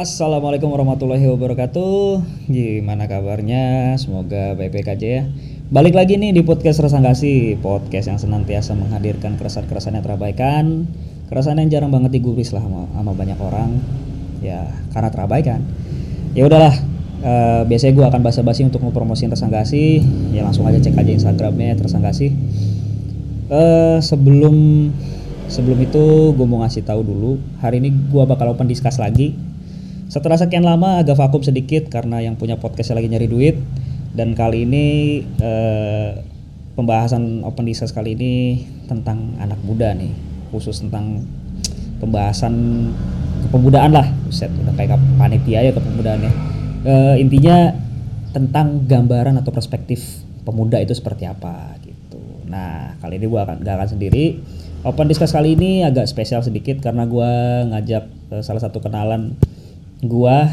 Assalamualaikum warahmatullahi wabarakatuh. Gimana kabarnya? Semoga baik-baik aja ya. Balik lagi nih di podcast Resangasi, podcast yang senantiasa menghadirkan keresahan-keresahan yang terabaikan, keresahan yang jarang banget digubris lah sama, sama banyak orang. Ya, karena terabaikan. Ya udahlah, eh, biasanya gue akan basa-basi untuk mempromosiin Resangasi. Ya langsung aja cek aja Instagramnya Resangasi. Eh, sebelum sebelum itu gue mau ngasih tahu dulu hari ini gue bakal open discuss lagi setelah sekian lama agak vakum sedikit karena yang punya podcast lagi nyari duit. Dan kali ini eh, pembahasan open discuss kali ini tentang anak muda nih. Khusus tentang pembahasan kepemudaan lah. Buset, udah kayak panitia ya kepemudaannya. Eh, intinya tentang gambaran atau perspektif pemuda itu seperti apa gitu. Nah kali ini gua akan gak akan sendiri. Open discuss kali ini agak spesial sedikit karena gua ngajak eh, salah satu kenalan gua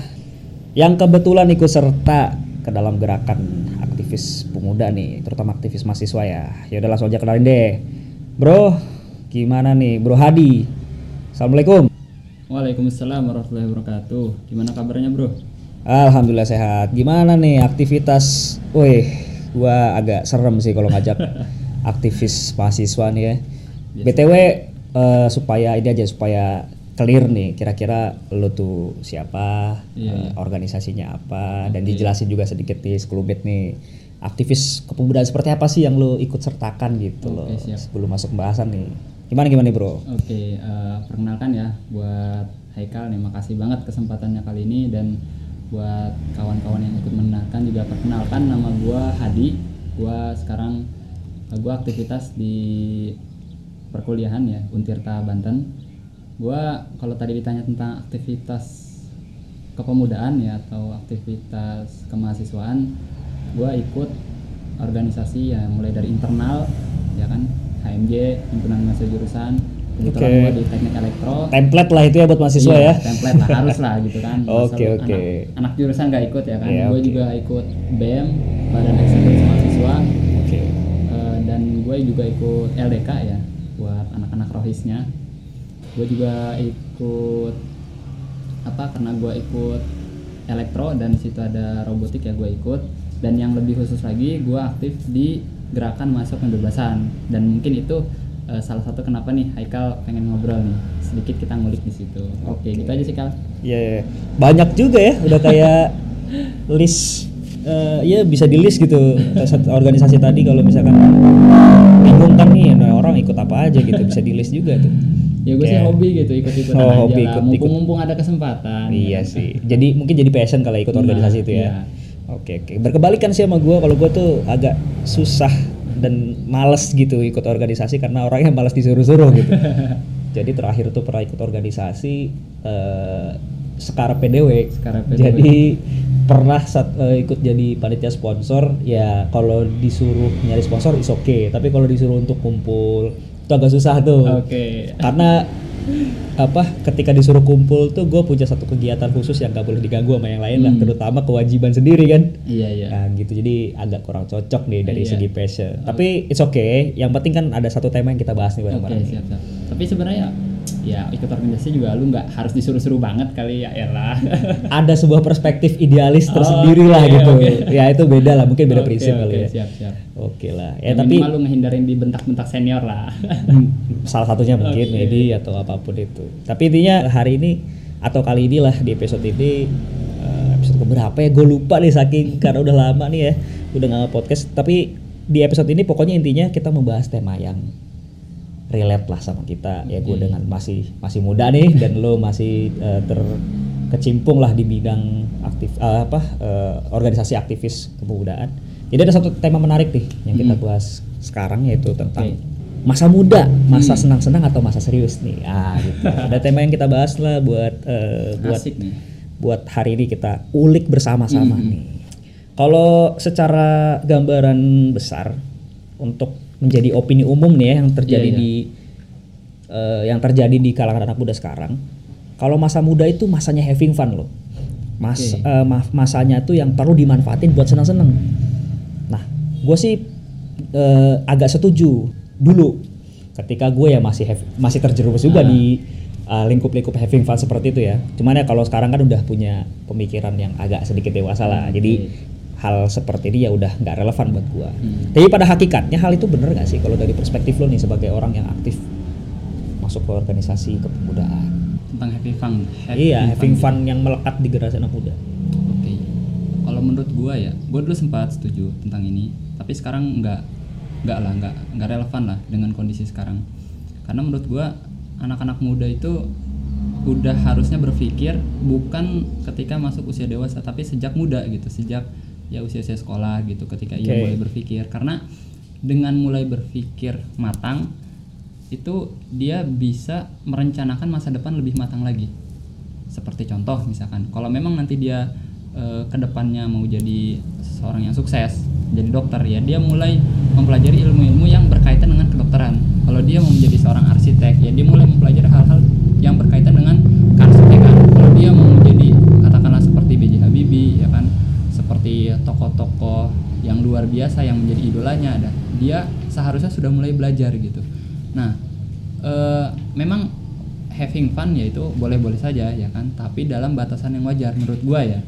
yang kebetulan ikut serta ke dalam gerakan aktivis pemuda nih, terutama aktivis mahasiswa ya. Ya udah langsung aja kenalin deh. Bro, gimana nih Bro Hadi? Assalamualaikum. Waalaikumsalam warahmatullahi wabarakatuh. Gimana kabarnya bro? Alhamdulillah sehat. Gimana nih aktivitas? Wih, gua agak serem sih kalau ngajak aktivis mahasiswa nih ya. BTW eh, supaya ini aja supaya clear nih kira-kira lo tuh siapa, eh, Iya, organisasinya apa dan dijelasin juga sedikit di sekelumit nih aktivis kepemudaan seperti apa sih yang lo ikut sertakan gitu loh Oke, siap. sebelum masuk pembahasan nih. Gimana gimana nih, Bro? Oke, eh, perkenalkan ya buat Haikal nih, makasih banget kesempatannya kali ini dan buat kawan-kawan yang ikut mendengarkan juga perkenalkan nama gua Hadi. Gua sekarang eh, gua aktivitas di perkuliahan ya Untirta Banten. Gua kalau tadi ditanya tentang aktivitas kepemudaan ya atau aktivitas kemahasiswaan, gua ikut organisasi ya mulai dari internal ya kan HMJ himpunan mahasiswa jurusan kebetulan gua di teknik elektro Template lah itu ya buat mahasiswa Iya, ya. template lah harus lah gitu kan Oke, oke. anak, anak jurusan gak ikut ya kan Iya, gue oke. juga ikut BEM badan eksekutif mahasiswa Oke. eh, dan gue juga ikut LDK ya buat anak-anak rohisnya gue juga ikut apa karena gue ikut elektro dan di situ ada robotik ya gue ikut dan yang lebih khusus lagi gue aktif di gerakan mahasiswa pembebasan dan mungkin itu eh, salah satu kenapa nih Haikal pengen ngobrol nih sedikit kita ngulik di situ oke Oke. gitu aja sih Kal Iya, iya. banyak juga ya, udah kayak list, eh, ya bisa di list gitu organisasi tadi kalau misalkan bingung kan nih, nah orang ikut apa aja gitu bisa di list juga tuh. Ya gue sih hobi gitu ikut-ikutan Oh, aja hobi, lah ikut- mumpung-mumpung ada kesempatan Iya sih, jadi mungkin jadi passion kalau ikut Nah, organisasi itu ya. iya. Oke oke, berkebalikan sih sama gue, kalau gue tuh agak susah dan males gitu ikut organisasi karena orangnya malas disuruh-suruh gitu. jadi terakhir tuh pernah ikut organisasi eh, Sekara PDW. Sekara PDW. Jadi pernah saat eh, ikut jadi panitia sponsor ya kalau disuruh nyari sponsor is oke, tapi kalau disuruh untuk kumpul itu agak susah tuh oke karena apa ketika disuruh kumpul tuh gue punya satu kegiatan khusus yang gak boleh diganggu sama yang lain lah Hmm. terutama kewajiban sendiri kan iya iya nah gitu jadi agak kurang cocok nih dari Iya. segi passion tapi it's okay yang penting kan ada satu tema yang kita bahas nih bareng-bareng nih. siap siap. Tapi sebenarnya ya ikut organisasi juga lu nggak harus disuruh-suruh banget kali ya elah. ada sebuah perspektif idealis Oke, tersendiri lah gitu oke. ya itu beda lah mungkin beda Oke, prinsip oke, kali ya Siap siap. oke lah Ya, ya, tapi lu ngehindarin dibentak-bentak senior lah. salah satunya mungkin. Medi atau apa pun itu. Tapi intinya hari ini atau kali inilah di episode ini eh, episode keberapa ya? Gue lupa nih saking karena udah lama nih ya, udah nggak podcast. Tapi di episode ini pokoknya intinya kita membahas tema yang relate lah sama kita. Ya gue Oke. dengan masih masih muda nih dan lo masih eh, terkecimpung lah di bidang aktif eh, apa eh, organisasi aktivis kepemudaan. Jadi ada satu tema menarik nih yang kita Hmm. bahas sekarang yaitu tentang masa muda, masa Hmm. senang-senang atau masa serius nih. Ah, gitu. Ada tema yang kita bahas lah buat eh, buat Asik nih. buat hari ini kita ulik bersama-sama Hmm. nih. Kalau secara gambaran besar untuk menjadi opini umum nih ya yang terjadi Iya, iya. di eh, yang terjadi di kalangan anak muda sekarang. Kalau masa muda itu masanya having fun loh. Mas Oke. eh, ma- masanya tuh yang perlu dimanfaatin buat senang-senang. Nah, gue sih eh, agak setuju dulu ketika gue ya masih have- masih terjerumus juga Ah. di uh, lingkup-lingkup having fun seperti itu ya. Cuman ya kalau sekarang kan udah punya pemikiran yang agak sedikit dewasa lah. Jadi hal seperti ini ya udah nggak relevan buat gua. Hmm. Tapi pada hakikatnya hal itu bener gak sih kalau dari perspektif lo nih sebagai orang yang aktif masuk ke organisasi kepemudaan? tentang happy fun iya, having fun yang melekat di generasi anak muda. Oke. Kalau menurut gua ya, gua dulu sempat setuju tentang ini, tapi sekarang nggak nggak lah, nggak nggak relevan lah dengan kondisi sekarang. Karena menurut gua anak-anak muda itu udah harusnya berpikir bukan ketika masuk usia dewasa, tapi sejak muda gitu, sejak ya usia-usia sekolah gitu, ketika ia Oke. mulai berpikir. Karena dengan mulai berpikir matang, itu dia bisa merencanakan masa depan lebih matang lagi seperti contoh misalkan kalau memang nanti dia eh, ke depannya mau jadi seorang yang sukses jadi dokter ya dia mulai mempelajari ilmu-ilmu yang berkaitan dengan kedokteran kalau dia mau menjadi seorang arsitek ya dia mulai mempelajari hal-hal yang berkaitan dengan kearsitekkan kalau dia mau menjadi katakanlah seperti B.J. Habibie ya kan seperti tokoh-tokoh yang luar biasa yang menjadi idolanya ada dia seharusnya sudah mulai belajar gitu. Nah eh, memang having fun ya itu boleh-boleh saja ya kan tapi dalam batasan yang wajar menurut gua ya.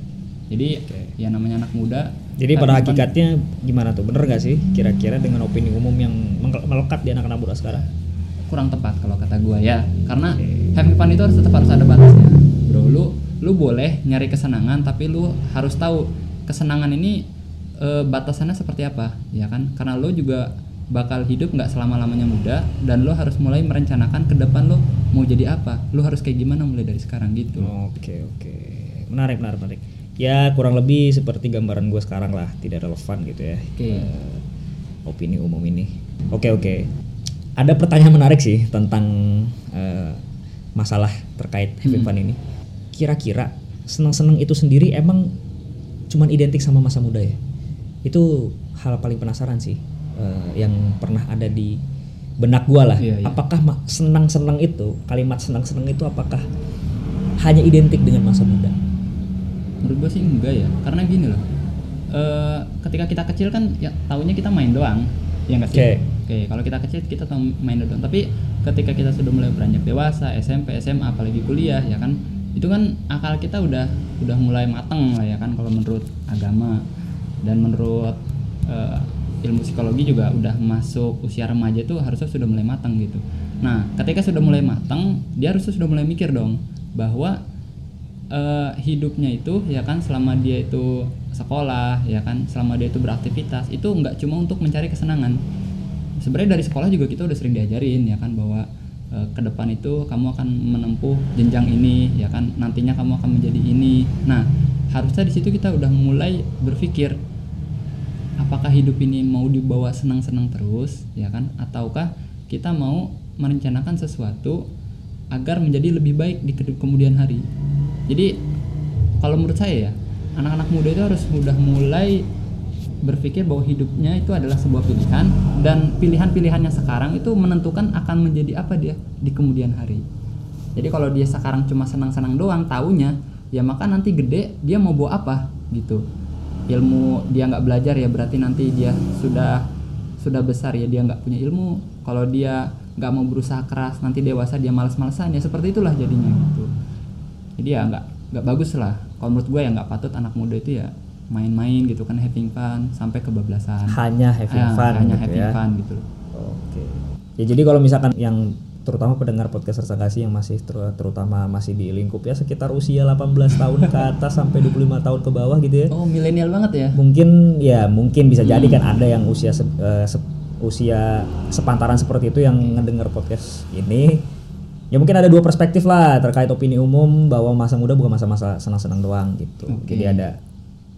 Jadi ya namanya anak muda Jadi pada having fun. hakikatnya gimana tuh? Bener gak sih kira-kira dengan opini umum yang melekat di anak-anak muda sekarang? kurang tepat kalau kata gua ya karena having fun itu harus tetap harus ada batasnya. Bro lu lu boleh nyari kesenangan tapi lu harus tahu kesenangan ini eh, batasannya seperti apa ya kan karena lu juga bakal hidup nggak selama lamanya muda dan lu harus mulai merencanakan ke depan lu mau jadi apa lu harus kayak gimana mulai dari sekarang gitu Oke oke, menarik menarik menarik. Ya kurang lebih seperti gambaran gue sekarang lah, tidak relevan gitu ya. Oke. eh, opini umum ini. Oke oke. Ada pertanyaan menarik sih tentang eh, masalah terkait having Hmm. fun ini. Kira-kira senang-senang itu sendiri emang cuman identik sama masa muda ya? Itu hal paling penasaran sih eh, yang pernah ada di benak gua lah. Iya, iya. Apakah senang-senang itu kalimat senang-senang itu apakah hanya identik dengan masa muda? menurut gue sih enggak ya karena gini loh Eh, ketika kita kecil kan ya taunya kita main doang ya nggak sih Oke. oke kalau kita kecil kita tahu main doang tapi ketika kita sudah mulai beranjak dewasa SMP SMA apalagi kuliah ya kan itu kan akal kita udah udah mulai mateng lah ya kan kalau menurut agama dan menurut eh, ilmu psikologi juga udah masuk usia remaja itu harusnya sudah mulai matang gitu. Nah ketika sudah mulai matang dia harusnya sudah mulai mikir dong bahwa eh, hidupnya itu ya kan selama dia itu sekolah ya kan selama dia itu beraktivitas itu nggak cuma untuk mencari kesenangan. Sebenarnya dari sekolah juga kita udah sering diajarin ya kan bahwa eh, ke depan itu kamu akan menempuh jenjang ini ya kan nantinya kamu akan menjadi ini. Nah harusnya di situ kita udah mulai berpikir apakah hidup ini mau dibawa senang-senang terus ya kan? Ataukah kita mau merencanakan sesuatu agar menjadi lebih baik di ke- kemudian hari. Jadi kalau menurut saya ya anak-anak muda itu harus mudah mulai berpikir bahwa hidupnya itu adalah sebuah pilihan dan pilihan-pilihannya sekarang itu menentukan akan menjadi apa dia di kemudian hari. Jadi kalau dia sekarang cuma senang-senang doang taunya ya maka nanti gede dia mau bawa apa gitu. Ilmu dia nggak belajar ya berarti nanti dia sudah sudah besar ya dia nggak punya ilmu. Kalau dia nggak mau berusaha keras nanti dewasa dia malas-malasan ya seperti itulah jadinya gitu. Jadi ya nggak nggak bagus lah. Kalau menurut gue ya nggak patut anak muda itu ya main-main gitu kan having fun sampai kebablasan. Hanya having Ah, fun hanya gitu having ya. fun gitu Oke. Ya jadi kalau misalkan yang terutama pendengar podcast Rersangkasi yang masih ter- terutama masih di lingkup ya sekitar usia 18 tahun ke atas sampai 25 tahun ke bawah gitu ya. oh milenial banget ya Mungkin ya mungkin bisa jadi Hmm. kan ada yang usia se- eh, se- usia sepantaran seperti itu yang ngedenger podcast ini. Ya mungkin ada dua perspektif lah terkait opini umum bahwa masa muda bukan masa-masa senang-senang doang gitu. Oke. Jadi ada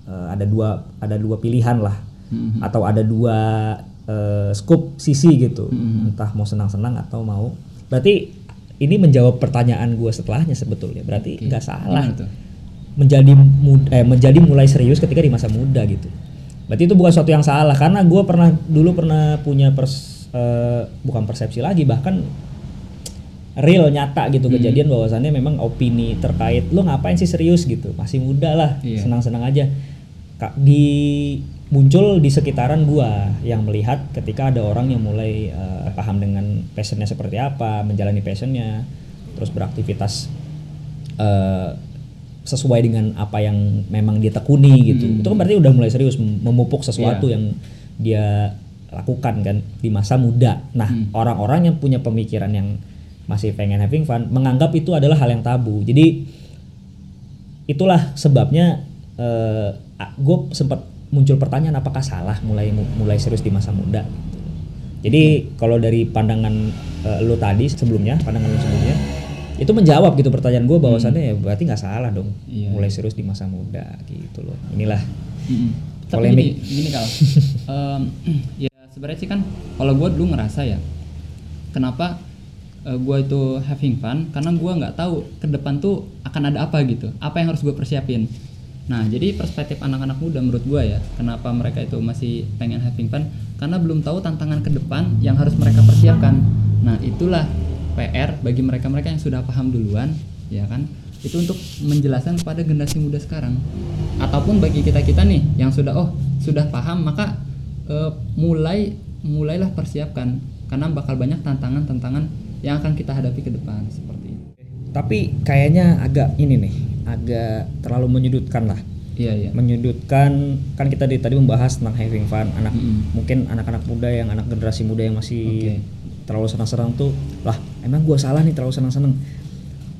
eh, ada dua ada dua pilihan lah Mhm. atau ada dua eh, scoop sisi gitu Mhm. entah mau senang-senang atau mau berarti ini menjawab pertanyaan gue setelahnya sebetulnya berarti nggak salah Gimana tuh? menjadi mud- eh, menjadi mulai serius ketika di masa muda gitu berarti itu bukan sesuatu yang salah karena gue pernah dulu pernah punya pers, eh, bukan persepsi lagi bahkan real nyata gitu Hmm. kejadian bahwasannya memang opini terkait lo ngapain sih serius gitu masih muda lah Iya. senang-senang aja Kak, di muncul di sekitaran gua yang melihat ketika ada orang yang mulai eh, paham dengan passionnya seperti apa menjalani passionnya terus beraktivitas eh, sesuai dengan apa yang memang dia tekuni gitu. Itu kan berarti udah mulai serius mem- memupuk sesuatu Iya. yang dia lakukan kan di masa muda. Nah orang-orang yang punya pemikiran yang masih pengen having fun menganggap itu adalah hal yang tabu. Jadi itulah sebabnya gue sempat muncul pertanyaan apakah salah mulai mulai serius di masa muda jadi kalau dari pandangan eh, lo tadi sebelumnya pandangan lo sebelumnya itu menjawab gitu pertanyaan gue bahwasannya ya berarti nggak salah dong Iya. mulai serius di masa muda gitu loh inilah Mm-mm. Tapi Polemik. gini, gini kal, Em, ya sebenarnya sih kan kalau gue dulu ngerasa ya, kenapa gue itu having fun? Karena gue nggak tahu ke depan tuh akan ada apa gitu, apa yang harus gue persiapin. Nah jadi perspektif anak-anak muda menurut gue ya, kenapa mereka itu masih pengen having fun? Karena belum tahu tantangan ke depan yang harus mereka persiapkan. Nah itulah PR bagi mereka-mereka yang sudah paham duluan, ya kan? itu untuk menjelaskan kepada generasi muda sekarang ataupun bagi kita kita nih yang sudah oh sudah paham maka eh, mulai mulailah persiapkan karena bakal banyak tantangan-tantangan yang akan kita hadapi ke depan seperti itu tapi kayaknya agak ini nih agak terlalu menyudutkan lah. Iya iya. Menyudutkan kan kita di, tadi membahas tentang having fun anak Mm-mm. mungkin anak-anak muda yang anak generasi muda yang masih Oke. terlalu senang-senang tuh lah emang gua salah nih terlalu senang-senang.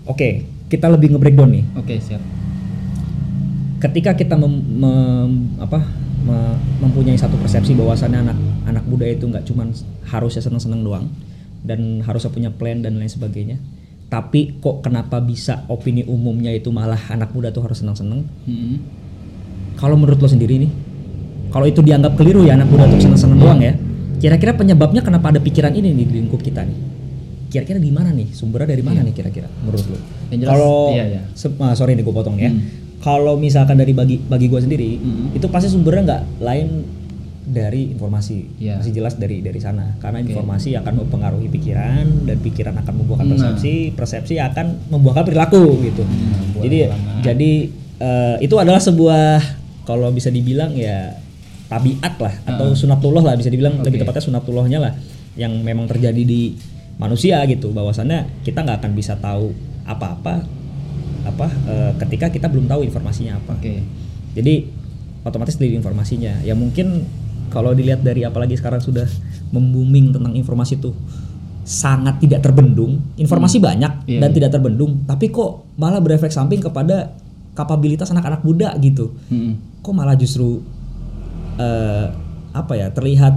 Oke kita lebih nge-breakdown nih. Oke siap. Ketika kita mem- mem- apa me- mempunyai satu persepsi bahwasannya anak anak muda itu nggak cuman harusnya seneng-seneng doang dan harusnya punya plan dan lain sebagainya tapi kok kenapa bisa opini umumnya itu malah anak muda tuh harus seneng-seneng Mm-mm. kalau menurut lo sendiri nih kalau itu dianggap keliru ya anak muda tuh seneng-seneng doang ya kira-kira penyebabnya kenapa ada pikiran ini nih di lingkup kita nih kira-kira di mana nih sumbernya dari mana nih kira-kira menurut lo kalau iya, iya. ah, sorry nih gue potong ya Hmm. kalau misalkan dari bagi bagi gue sendiri Hmm. itu pasti sumbernya nggak lain dari informasi. Iya. masih jelas dari dari sana. Karena Oke. informasi akan mempengaruhi pikiran dan pikiran akan membuahkan Nah. persepsi persepsi akan membuahkan perilaku gitu. Nah, jadi jadi eh, itu adalah sebuah kalau bisa dibilang ya tabiat lah atau sunatullah lah bisa dibilang lebih Oke. tepatnya sunatullahnya lah yang memang terjadi di manusia gitu. Bahwasannya kita nggak akan bisa tahu apa-apa apa eh, ketika kita belum tahu informasinya apa. Oke. Jadi otomatis dari informasinya. Ya mungkin kalau dilihat dari apalagi sekarang sudah membooming tentang informasi itu sangat tidak terbendung informasi banyak Iya, dan iya. tidak terbendung tapi kok malah berefek samping kepada kapabilitas anak-anak muda gitu Mm-mm. kok malah justru eh, apa ya terlihat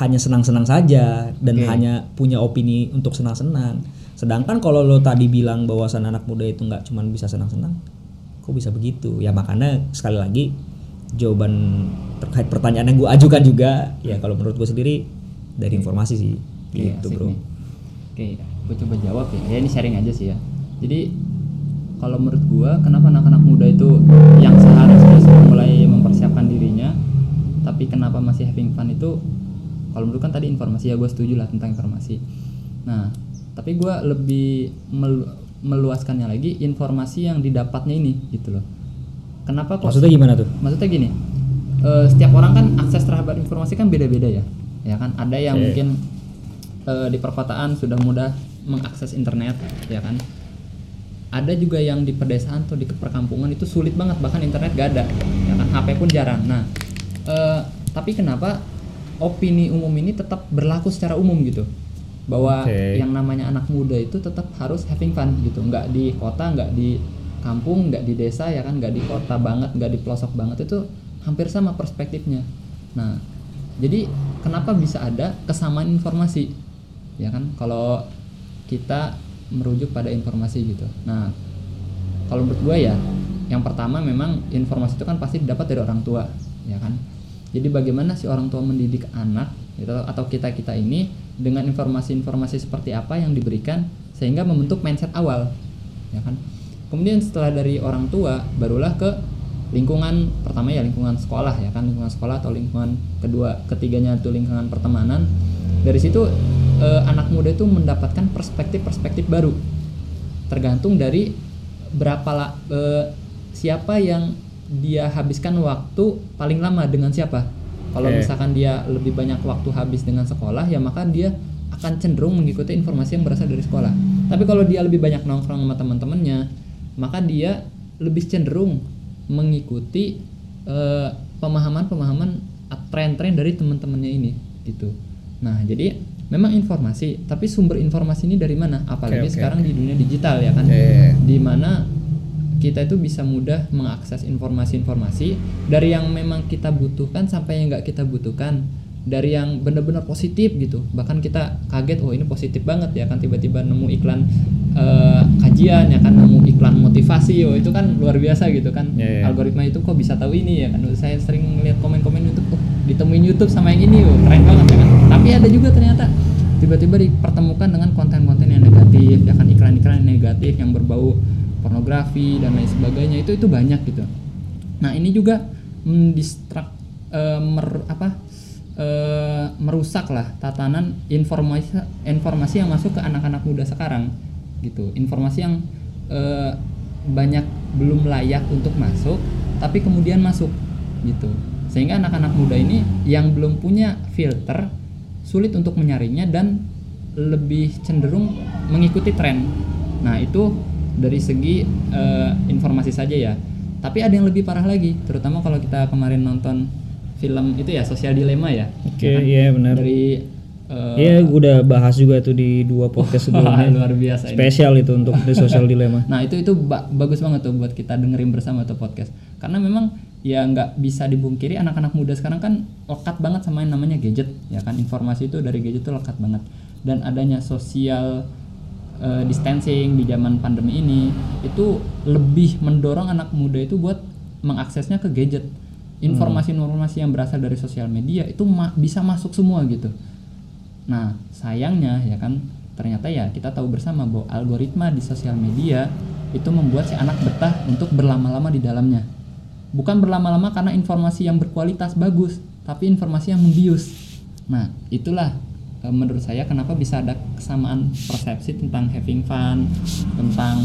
hanya senang-senang saja dan Oke. hanya punya opini untuk senang-senang sedangkan kalau lo tadi bilang bahwasan anak muda itu nggak cuma bisa senang-senang kok bisa begitu ya makanya sekali lagi jawaban terkait pertanyaan yang gue ajukan juga ya kalau menurut gue sendiri dari informasi sih Oke, gitu asik bro nih. Oke, gue coba jawab ya. Ya ini sharing aja sih ya. Jadi kalau menurut gua kenapa anak-anak muda itu yang seharusnya sudah mulai mempersiapkan dirinya tapi kenapa masih having fun itu kalau menurut kan tadi informasi ya gue setuju lah tentang informasi. Nah, tapi gua lebih melu- meluaskannya lagi informasi yang didapatnya ini gitu loh. Kenapa kok maksudnya gimana tuh? Maksudnya gini eh, setiap orang kan akses terhadap informasi kan beda-beda ya ya kan? Ada yang Oke. mungkin eh, di perkotaan sudah mudah mengakses internet ya kan? Ada juga yang di pedesaan atau di perkampungan itu sulit banget bahkan internet gak ada ya kan? HP pun jarang. Nah eh, tapi kenapa opini umum ini tetap berlaku secara umum gitu? Bahwa Oke. yang namanya anak muda itu tetap harus having fun gitu nggak di kota nggak di kampung nggak di desa ya kan nggak di kota banget nggak di pelosok banget itu hampir sama perspektifnya. Nah jadi kenapa bisa ada kesamaan informasi? Ya kan kalau kita merujuk pada informasi gitu. Nah kalau menurut gue ya yang pertama memang informasi itu kan pasti didapat dari orang tua ya kan? Jadi bagaimana si orang tua mendidik anak gitu, atau kita kita ini dengan informasi-informasi seperti apa yang diberikan sehingga membentuk mindset awal ya kan kemudian setelah dari orang tua barulah ke lingkungan pertama ya lingkungan sekolah ya kan lingkungan sekolah atau lingkungan kedua ketiganya itu lingkungan pertemanan. Dari situ eh, anak muda itu mendapatkan perspektif-perspektif baru. Tergantung dari berapa la- eh, siapa yang dia habiskan waktu paling lama dengan siapa. Kalau Oke. misalkan dia lebih banyak waktu habis dengan sekolah ya maka dia akan cenderung mengikuti informasi yang berasal dari sekolah. Tapi kalau dia lebih banyak nongkrong sama teman-temannya, maka dia lebih cenderung mengikuti eh, pemahaman-pemahaman at- tren-tren dari teman-temannya ini gitu. Nah, jadi memang informasi, tapi sumber informasi ini dari mana? Apalagi oke, sekarang di dunia digital ya kan. Iya. Di mana kita itu bisa mudah mengakses informasi-informasi dari yang memang kita butuhkan sampai yang nggak kita butuhkan dari yang benar-benar positif gitu bahkan kita kaget oh ini positif banget ya kan tiba-tiba nemu iklan eh, kajian ya kan nemu iklan motivasi oh itu kan luar biasa gitu kan. Iya, iya. algoritma itu kok bisa tahu ini ya kan. Saya sering lihat komen-komen YouTube oh ditemuin YouTube sama yang ini oh keren banget ya kan. Tapi ada juga ternyata tiba-tiba dipertemukan dengan konten-konten yang negatif ya kan iklan-iklan yang negatif yang berbau pornografi dan lain sebagainya. Itu itu banyak gitu. Nah ini juga mendistrak eh, mer- apa eh, merusak lah tatanan informasi informasi yang masuk ke anak-anak muda sekarang gitu. Informasi yang eh, banyak belum layak untuk masuk tapi kemudian masuk gitu. Sehingga anak-anak muda ini yang belum punya filter sulit untuk menyaringnya dan lebih cenderung mengikuti tren. Nah itu dari segi eh, informasi saja ya. Tapi ada yang lebih parah lagi terutama kalau kita kemarin nonton film itu ya sosial dilema ya. Oke, Ya kan? iya benar. dari Iya, gue udah bahas juga tuh di dua podcast sebelumnya. luar biasa ini. Spesial itu untuk The Social Dilemma. Nah itu itu ba- bagus banget tuh buat kita dengerin bersama tuh podcast. Karena memang ya nggak bisa dibungkiri anak-anak muda sekarang kan lekat banget sama yang namanya gadget ya kan informasi itu dari gadget tuh lekat banget dan adanya sosial eh, distancing di zaman pandemi ini itu lebih mendorong anak muda itu buat mengaksesnya ke gadget informasi-informasi yang berasal dari sosial media itu ma- bisa masuk semua gitu Nah, sayangnya ya kan ternyata ya kita tahu bersama bahwa algoritma di sosial media itu membuat si anak betah untuk berlama-lama di dalamnya. Bukan berlama-lama karena informasi yang berkualitas bagus, tapi informasi yang membius. Nah, itulah eh, menurut saya kenapa bisa ada kesamaan persepsi tentang having fun, tentang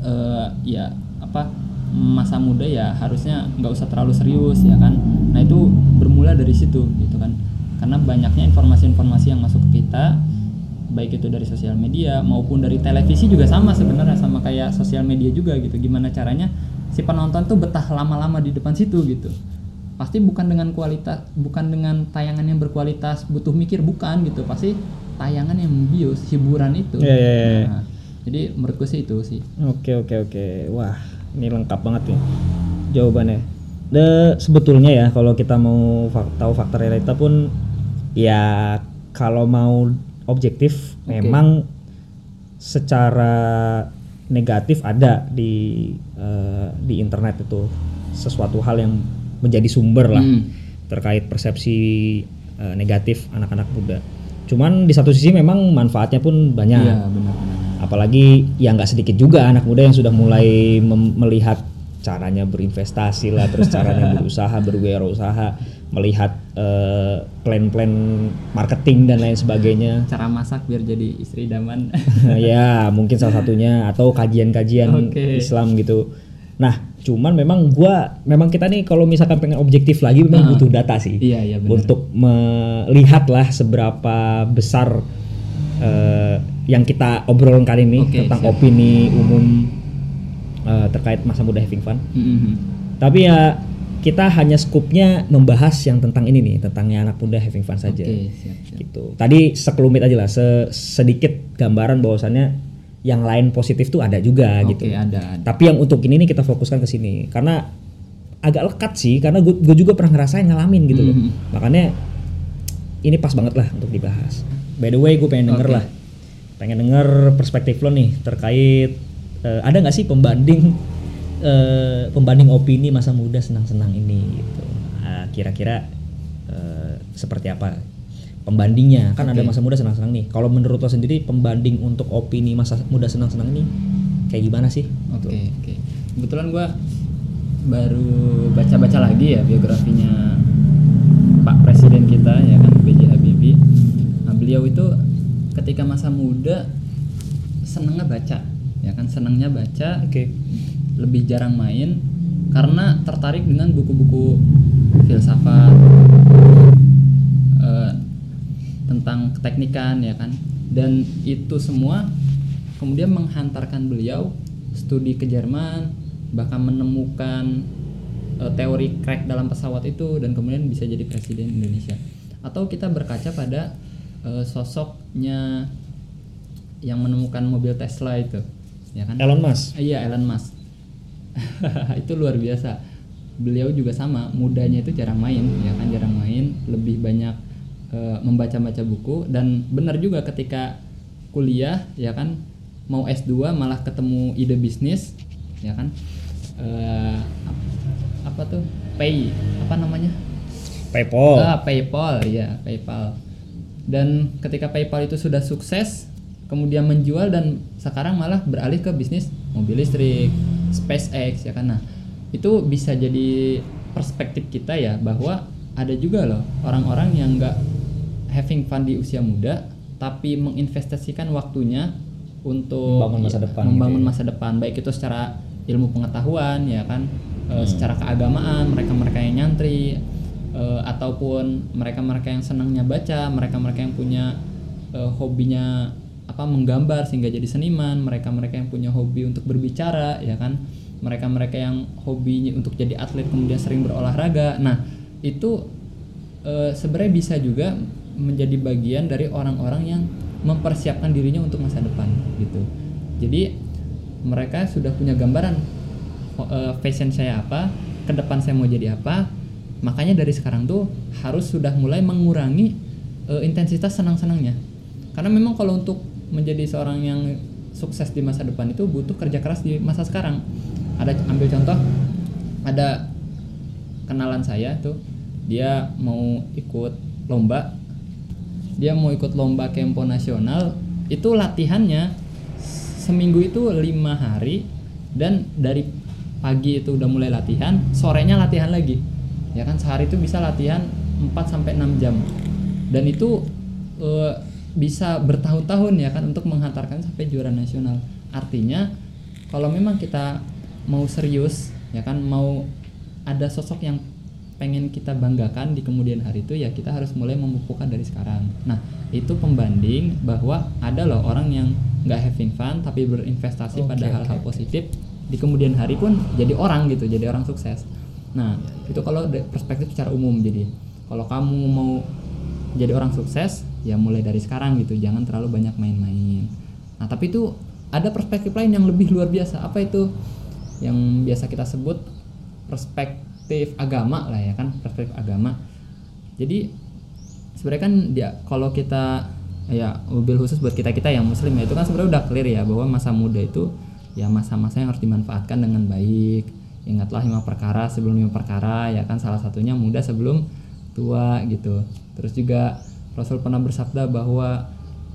eh, ya apa masa muda ya harusnya nggak usah terlalu serius ya kan nah itu bermula dari situ gitu kan karena banyaknya informasi-informasi yang masuk ke kita baik itu dari sosial media maupun dari televisi juga sama sebenarnya sama kayak sosial media juga gitu gimana caranya si penonton tuh betah lama-lama di depan situ gitu pasti bukan dengan kualitas bukan dengan tayangan yang berkualitas butuh mikir bukan gitu pasti tayangan yang membius hiburan itu Iya, iya, iya. Nah, jadi menurutku sih itu sih Oke oke oke. Wah, ini lengkap banget nih jawabannya. De, sebetulnya ya kalau kita mau fak- tahu faktor realita pun ya kalau mau objektif Oke. memang secara negatif ada di eh, di internet itu sesuatu hal yang menjadi sumber lah Hmm. terkait persepsi eh, negatif anak-anak muda. Cuman di satu sisi memang manfaatnya pun banyak iya benar-benar apalagi ya nggak sedikit juga anak muda yang sudah mulai melihat caranya berinvestasi lah terus caranya berusaha berwirausaha melihat eh, plan-plan marketing dan lain sebagainya cara masak biar jadi istri idaman ya mungkin salah satunya atau kajian-kajian Oke. Islam gitu nah cuman memang gua memang kita nih kalau misalkan pengen objektif lagi memang Ah. butuh data sih iya iya untuk melihat lah seberapa besar eh, yang kita obrolin kali ini Oke, tentang siap. opini umum eh, terkait masa muda having fun. Mhm. Tapi ya kita hanya skupnya membahas yang tentang ini nih, tentangnya anak muda having fun saja. siap siap Gitu. Tadi sekelumit aja lah, se- sedikit gambaran bahwasannya yang lain positif tuh ada juga oke gitu. ada ada Tapi yang untuk ini nih kita fokuskan ke sini karena agak lekat sih karena gue juga pernah ngerasain ngalamin gitu loh. Mhm. Makanya ini pas banget lah untuk dibahas. By the way, gue pengen denger Oke. lah, pengen denger perspektif lo nih terkait eh, ada nggak sih pembanding eh, pembanding opini masa muda senang-senang ini gitu. Ah, Kira-kira eh, seperti apa pembandingnya? Kan ada Oke. masa muda senang-senang nih. Kalau menurut lo sendiri pembanding untuk opini masa muda senang-senang ini kayak gimana sih? Oke oke. Kebetulan gua baru baca-baca lagi ya biografinya Pak Presiden kita ya kan B.J. Habibie. Nah beliau itu ketika masa muda senengnya baca ya kan senangnya baca Oke. Lebih jarang main karena tertarik dengan buku-buku filsafat eh, tentang keteknikan ya kan? Dan itu semua kemudian menghantarkan beliau studi ke Jerman bahkan menemukan eh, teori crack dalam pesawat itu dan kemudian bisa jadi presiden Indonesia. Atau kita berkaca pada eh, sosoknya yang menemukan mobil Tesla itu ya kan? Elon Musk. Iya Elon Musk itu luar biasa beliau juga sama mudanya itu jarang main ya kan jarang main lebih banyak eh, membaca-baca buku dan benar juga ketika kuliah ya kan mau S2 malah ketemu ide bisnis ya kan ap- apa tuh pay apa namanya PayPal. Ah, PayPal, ya, PayPal. Dan ketika PayPal itu sudah sukses, kemudian menjual dan sekarang malah beralih ke bisnis mobil listrik, SpaceX ya kan. Nah, itu bisa jadi perspektif kita ya bahwa ada juga loh orang-orang yang nggak having fun di usia muda tapi menginvestasikan waktunya untuk Membangun masa depan membangun gitu ya. masa depan baik itu secara ilmu pengetahuan ya kan e, secara keagamaan mereka-mereka yang nyantri e, ataupun mereka-mereka yang senangnya baca mereka-mereka yang punya e, hobinya apa menggambar sehingga jadi seniman mereka-mereka yang punya hobi untuk berbicara ya kan mereka-mereka yang hobinya untuk jadi atlet kemudian sering berolahraga nah itu e, sebenarnya bisa juga menjadi bagian dari orang-orang yang mempersiapkan dirinya untuk masa depan gitu jadi mereka sudah punya gambaran eh, fashion saya apa, ke depan saya mau jadi apa. Makanya dari sekarang tuh harus sudah mulai mengurangi eh, intensitas senang-senangnya. Karena memang kalau untuk menjadi seorang yang sukses di masa depan itu butuh kerja keras di masa sekarang. Ada ambil contoh ada kenalan saya tuh dia mau ikut lomba dia mau ikut lomba kempo nasional itu latihannya seminggu itu lima hari dan dari pagi itu udah mulai latihan sorenya latihan lagi ya kan sehari itu bisa latihan 4 sampai 6 jam dan itu eh, bisa bertahun-tahun ya kan untuk menghantarkan sampai juara nasional artinya kalau memang kita mau serius ya kan mau ada sosok yang pengen kita banggakan di kemudian hari itu ya kita harus mulai memupukkan dari sekarang. Nah itu pembanding bahwa ada loh orang yang nggak having fun tapi berinvestasi Oke, pada hal-hal oke. positif di kemudian hari pun jadi orang gitu, jadi orang sukses. Nah itu kalau perspektif secara umum jadi kalau kamu mau jadi orang sukses ya mulai dari sekarang gitu, jangan terlalu banyak main-main. Nah tapi itu ada perspektif lain yang lebih luar biasa. Apa itu? Yang biasa kita sebut perspektif agama lah ya kan perspektif agama jadi sebenarnya kan dia kalau kita ya mobil khusus buat kita kita yang muslim ya itu kan sebenarnya udah clear ya bahwa masa muda itu ya masa-masa yang harus dimanfaatkan dengan baik ingatlah lima perkara sebelum lima perkara ya kan salah satunya muda sebelum tua gitu terus juga Rasul pernah bersabda bahwa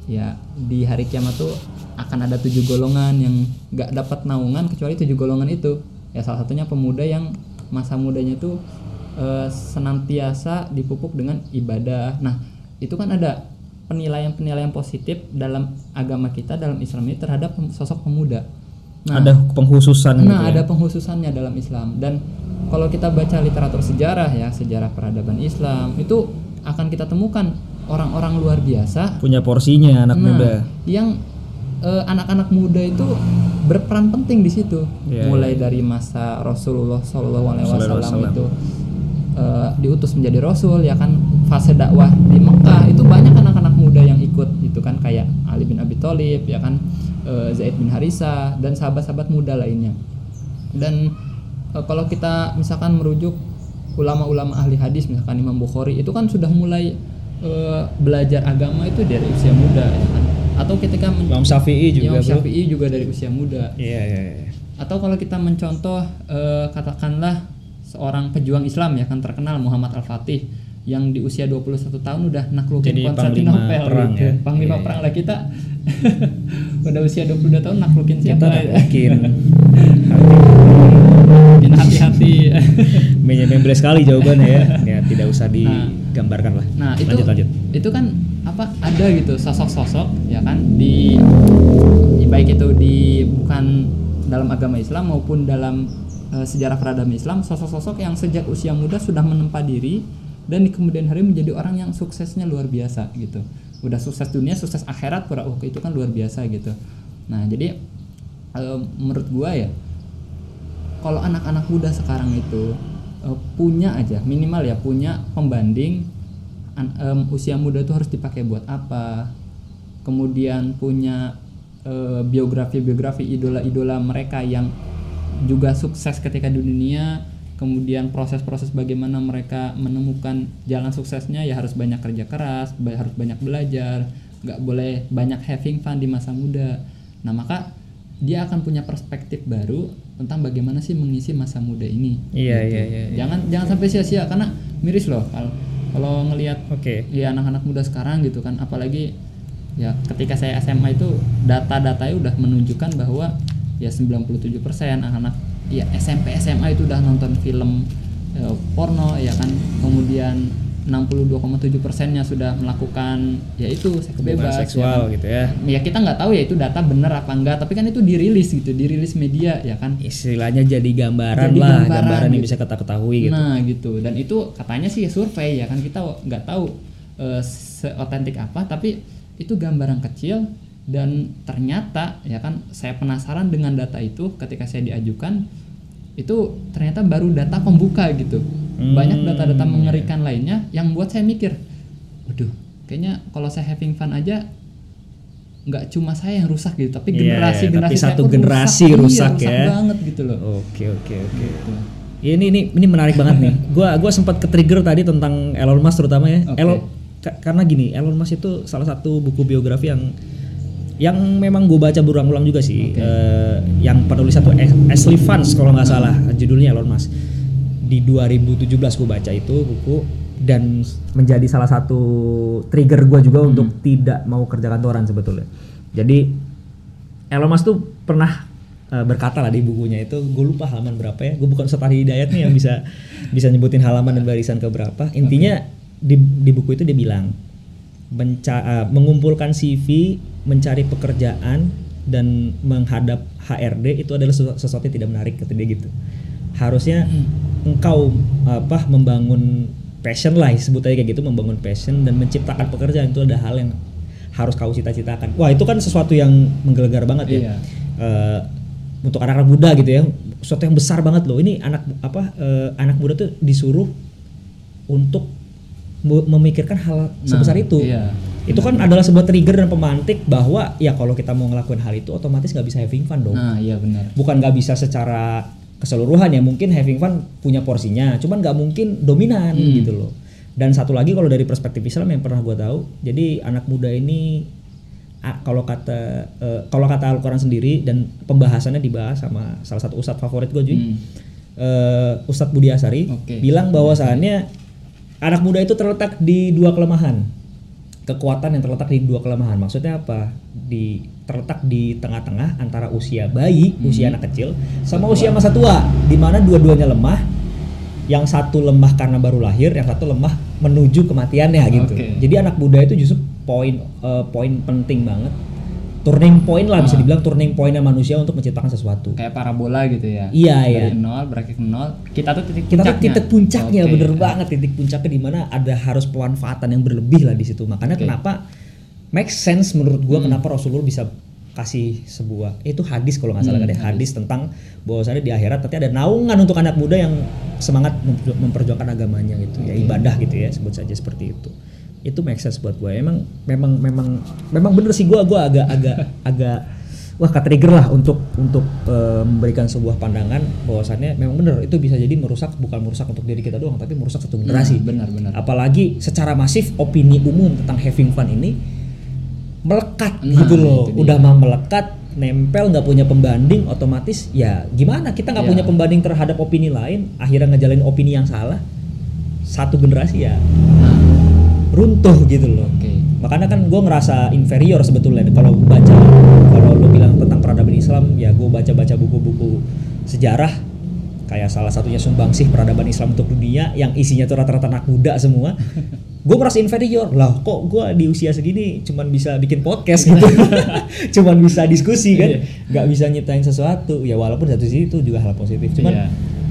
ya di hari kiamat tuh akan ada tujuh golongan yang nggak dapat naungan kecuali tujuh golongan itu. Ya salah satunya pemuda yang masa mudanya tuh eh, senantiasa dipupuk dengan ibadah. Nah itu kan ada penilaian-penilaian positif dalam agama kita dalam Islam ini terhadap sosok pemuda. Nah ada penghususan gitu Nah, ya. ada penghususannya dalam Islam. Dan kalau kita baca literatur sejarah ya, sejarah peradaban Islam itu akan kita temukan orang-orang luar biasa punya porsinya anak nah, muda. yang eh, anak-anak muda itu berperan penting di situ. Iya, Mulai dari masa Rasulullah Shallallahu alaihi wasallam itu eh, diutus menjadi rasul ya kan fase dakwah di Mekah itu banyak anak-anak muda yang ikut itu kan kayak Ali bin Abi Thalib ya kan eh, Zaid bin Harisa dan sahabat-sahabat muda lainnya. Dan eh, kalau kita misalkan merujuk ulama-ulama ahli hadis misalkan Imam Bukhari itu kan sudah mulai eh, belajar agama itu dari usia muda ya kan. Atau ketika Imam Syafi'i juga, Imam. Syafi'i juga dari usia muda. Iya, iya, iya. Atau kalau kita mencontoh eh, katakanlah seorang pejuang Islam ya kan terkenal Muhammad Al-Fatih yang di usia 21 tahun udah naklukin Jadi Konstantinopel perang gitu. ya. Panglima iya. perang lah kita. udah usia 22 tahun naklukin Kita siapa? mungkin Mungkin membre sekali jawabannya ya. Ya tidak usah digambarkan lah. Nah, itu lanjut lanjut. itu kan apa ada gitu sosok-sosok ya kan di baik itu di bukan dalam agama Islam maupun dalam eh, sejarah peradaban Islam sosok-sosok yang sejak usia muda sudah menempa diri dan di kemudian hari menjadi orang yang suksesnya luar biasa gitu. Udah sukses dunia, sukses akhirat, pura oh, itu kan luar biasa gitu. Nah, jadi eh, menurut gua ya kalau anak-anak muda sekarang itu eh, punya aja minimal ya punya pembanding an- em, usia muda itu harus dipakai buat apa. Kemudian punya eh, biografi-biografi idola-idola mereka yang juga sukses ketika di dunia. Kemudian proses-proses bagaimana mereka menemukan jalan suksesnya ya harus banyak kerja keras harus banyak belajar. Nggak boleh banyak having fun di masa muda. Nah maka dia akan punya perspektif baru tentang bagaimana sih mengisi masa muda ini Iya, Gitu. iya, iya, iya. jangan jangan sampai sia-sia karena miris loh kalau kalau ngelihat Oke. ya anak-anak muda sekarang gitu kan apalagi ya ketika saya SMA itu data-datanya udah menunjukkan bahwa ya 97% anak-anak ya SMP SMA itu udah nonton film eh, porno ya kan kemudian 62,7 persennya sudah melakukan yaitu seks bebas ya seksual kan. gitu ya. ya kita nggak tahu ya itu data bener apa enggak tapi kan itu dirilis gitu dirilis media ya kan Istilahnya jadi gambaran Jadi lah, gambaran gambaran, yang gitu. bisa kita ketahui gitu. Nah gitu dan itu katanya sih survei ya kan kita nggak tahu eh, seotentik apa tapi itu gambaran kecil dan ternyata ya kan saya penasaran dengan data itu ketika saya diajukan itu ternyata baru data pembuka gitu Hmm. banyak data-data mengerikan lainnya yang buat saya mikir waduh kayaknya kalau saya having fun aja nggak cuma saya yang rusak gitu tapi Iya, generasi tapi generasi saya satu generasi Iya, rusak ya. banget gitu loh Oke oke oke. Gitu. Ini ini ini menarik banget nih. Gua gua sempat ke trigger tadi tentang Elon Musk terutama ya. Oke. Elon ka- karena gini, Elon Musk itu salah satu buku biografi yang yang memang gue baca berulang-ulang juga sih. Oke. Eh, yang penulisnya tuh As- Ashley Vance kalau nggak salah judulnya Elon Musk. Di 2017 gue baca itu buku dan menjadi salah satu trigger gue juga untuk tidak mau kerja kantoran sebetulnya. Jadi Elon Musk tuh pernah eh, berkata lah di bukunya itu, gue lupa halaman berapa ya, gue bukan Ustadz Hidayat nih yang bisa bisa nyebutin halaman dan barisan ke berapa. Intinya di, di buku itu dia bilang menca- eh, mengumpulkan CV, mencari pekerjaan dan menghadap HRD itu adalah sesu- sesuatu yang tidak menarik kata dia gitu. Harusnya engkau apa membangun passion lah sebut aja kayak gitu membangun passion dan menciptakan pekerjaan itu ada hal yang harus kau cita-citakan. Wah itu kan sesuatu yang menggelegar banget ya. Iya. Eh, untuk anak-anak muda gitu ya, sesuatu yang besar banget loh. Ini anak apa eh, anak muda tuh disuruh untuk memikirkan hal sebesar Nah, itu. iya. Itu kan adalah sebuah trigger dan pemantik bahwa ya kalau kita mau ngelakuin hal itu otomatis nggak bisa having fun dong. Nah, iya benar. Bukan nggak bisa secara keseluruhan ya mungkin having fun punya porsinya, cuman nggak mungkin dominan Hmm. gitu loh. Dan satu lagi kalau dari perspektif Islam yang pernah gue tahu, jadi anak muda ini kalau kata eh, kalau kata Al-Quran sendiri dan pembahasannya dibahas sama salah satu ustadz favorit gue juga, Hmm. Ustadz Budi Asari Oke. bilang bahwasannya anak muda itu terletak di dua kelemahan, kekuatan yang terletak di dua kelemahan. Maksudnya apa? Di terletak di tengah-tengah antara usia bayi, usia anak kecil, sama usia masa tua, di mana dua-duanya lemah. Yang satu lemah karena baru lahir, yang satu lemah menuju kematiannya gitu. Jadi anak muda itu justru poin eh, poin penting banget. Turning point lah bisa Ah. dibilang turning pointnya manusia untuk menciptakan sesuatu. Kayak parabola gitu ya. Iya, Dari iya. nol berakhir ke nol. Kita tuh titik kita tuh puncaknya. titik puncaknya Oke. bener banget titik puncaknya di mana ada harus pemanfaatan yang berlebih lah di situ makanya Oke. kenapa make sense menurut gua Hmm. kenapa Rasulullah bisa kasih sebuah itu hadis kalau nggak salah Hmm, kan ya, hadis tentang bahwasanya di akhirat nanti ada naungan untuk anak muda yang semangat memper- memperjuangkan agamanya gitu ya Oke. ibadah gitu ya sebut saja seperti itu itu make sense buat gue emang memang memang memang bener sih gua gua agak agak agak wah ke trigger lah untuk untuk eh, memberikan sebuah pandangan bahwasannya memang bener itu bisa jadi merusak bukan merusak untuk diri kita doang tapi merusak satu generasi. Nah, benar-benar. apalagi secara masif opini umum tentang having fun ini melekat Nah, gitu loh. udah mah melekat nempel nggak punya pembanding otomatis ya gimana? Kita nggak Iya. punya pembanding terhadap opini lain akhirnya ngejalanin opini yang salah satu generasi ya. Nah, runtuh gitu loh. Oke. makanya kan gue ngerasa inferior sebetulnya kalau baca kalau lu bilang tentang peradaban Islam ya gue baca baca buku-buku sejarah kayak salah satunya sumbangsih peradaban Islam untuk dunia yang isinya tuh rata-rata anak muda semua. Gue merasa inferior. Lah kok gue di usia segini cuman bisa bikin podcast gitu? Cuman bisa diskusi kan? Iya. nggak bisa nyiptain sesuatu. Ya walaupun satu sisi itu juga hal positif. Cuman Iya.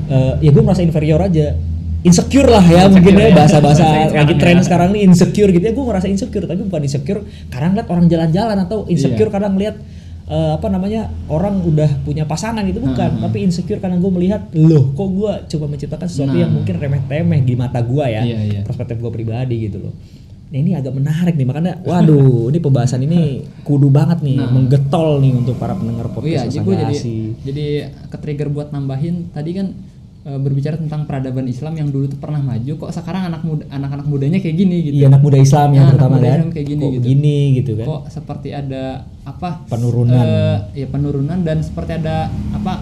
eh, ya gue merasa inferior aja insecure lah ya mungkin ya ya. bahasa-bahasa Bahasa lagi tren ya. sekarang ini insecure gitu ya gue ngerasa insecure tapi bukan insecure karena ngeliat orang jalan-jalan atau insecure Iya. karena ngeliat eh, apa namanya orang udah punya pasangan gitu bukan, Hmm. tapi insecure karena gue melihat loh kok gue coba menciptakan sesuatu Nah. yang mungkin remeh-temeh di mata gue ya, Iya, iya. perspektif gue pribadi gitu loh. Nah, ini agak menarik nih makanya waduh ini pembahasan ini kudu banget nih Nah. menggetol nih untuk para pendengar Oh iya, podcast jadi gue jadi Rasangasi. jadi ke-trigger buat nambahin tadi kan berbicara tentang peradaban Islam yang dulu tuh pernah maju kok sekarang anak muda anak-anak mudanya kayak gini gitu. Iya anak muda Islam yang Nah, anak terutama muda kan Islam kayak gini kok gitu. gini gitu kan. Kok seperti ada apa? Penurunan. eh, ya penurunan dan seperti ada apa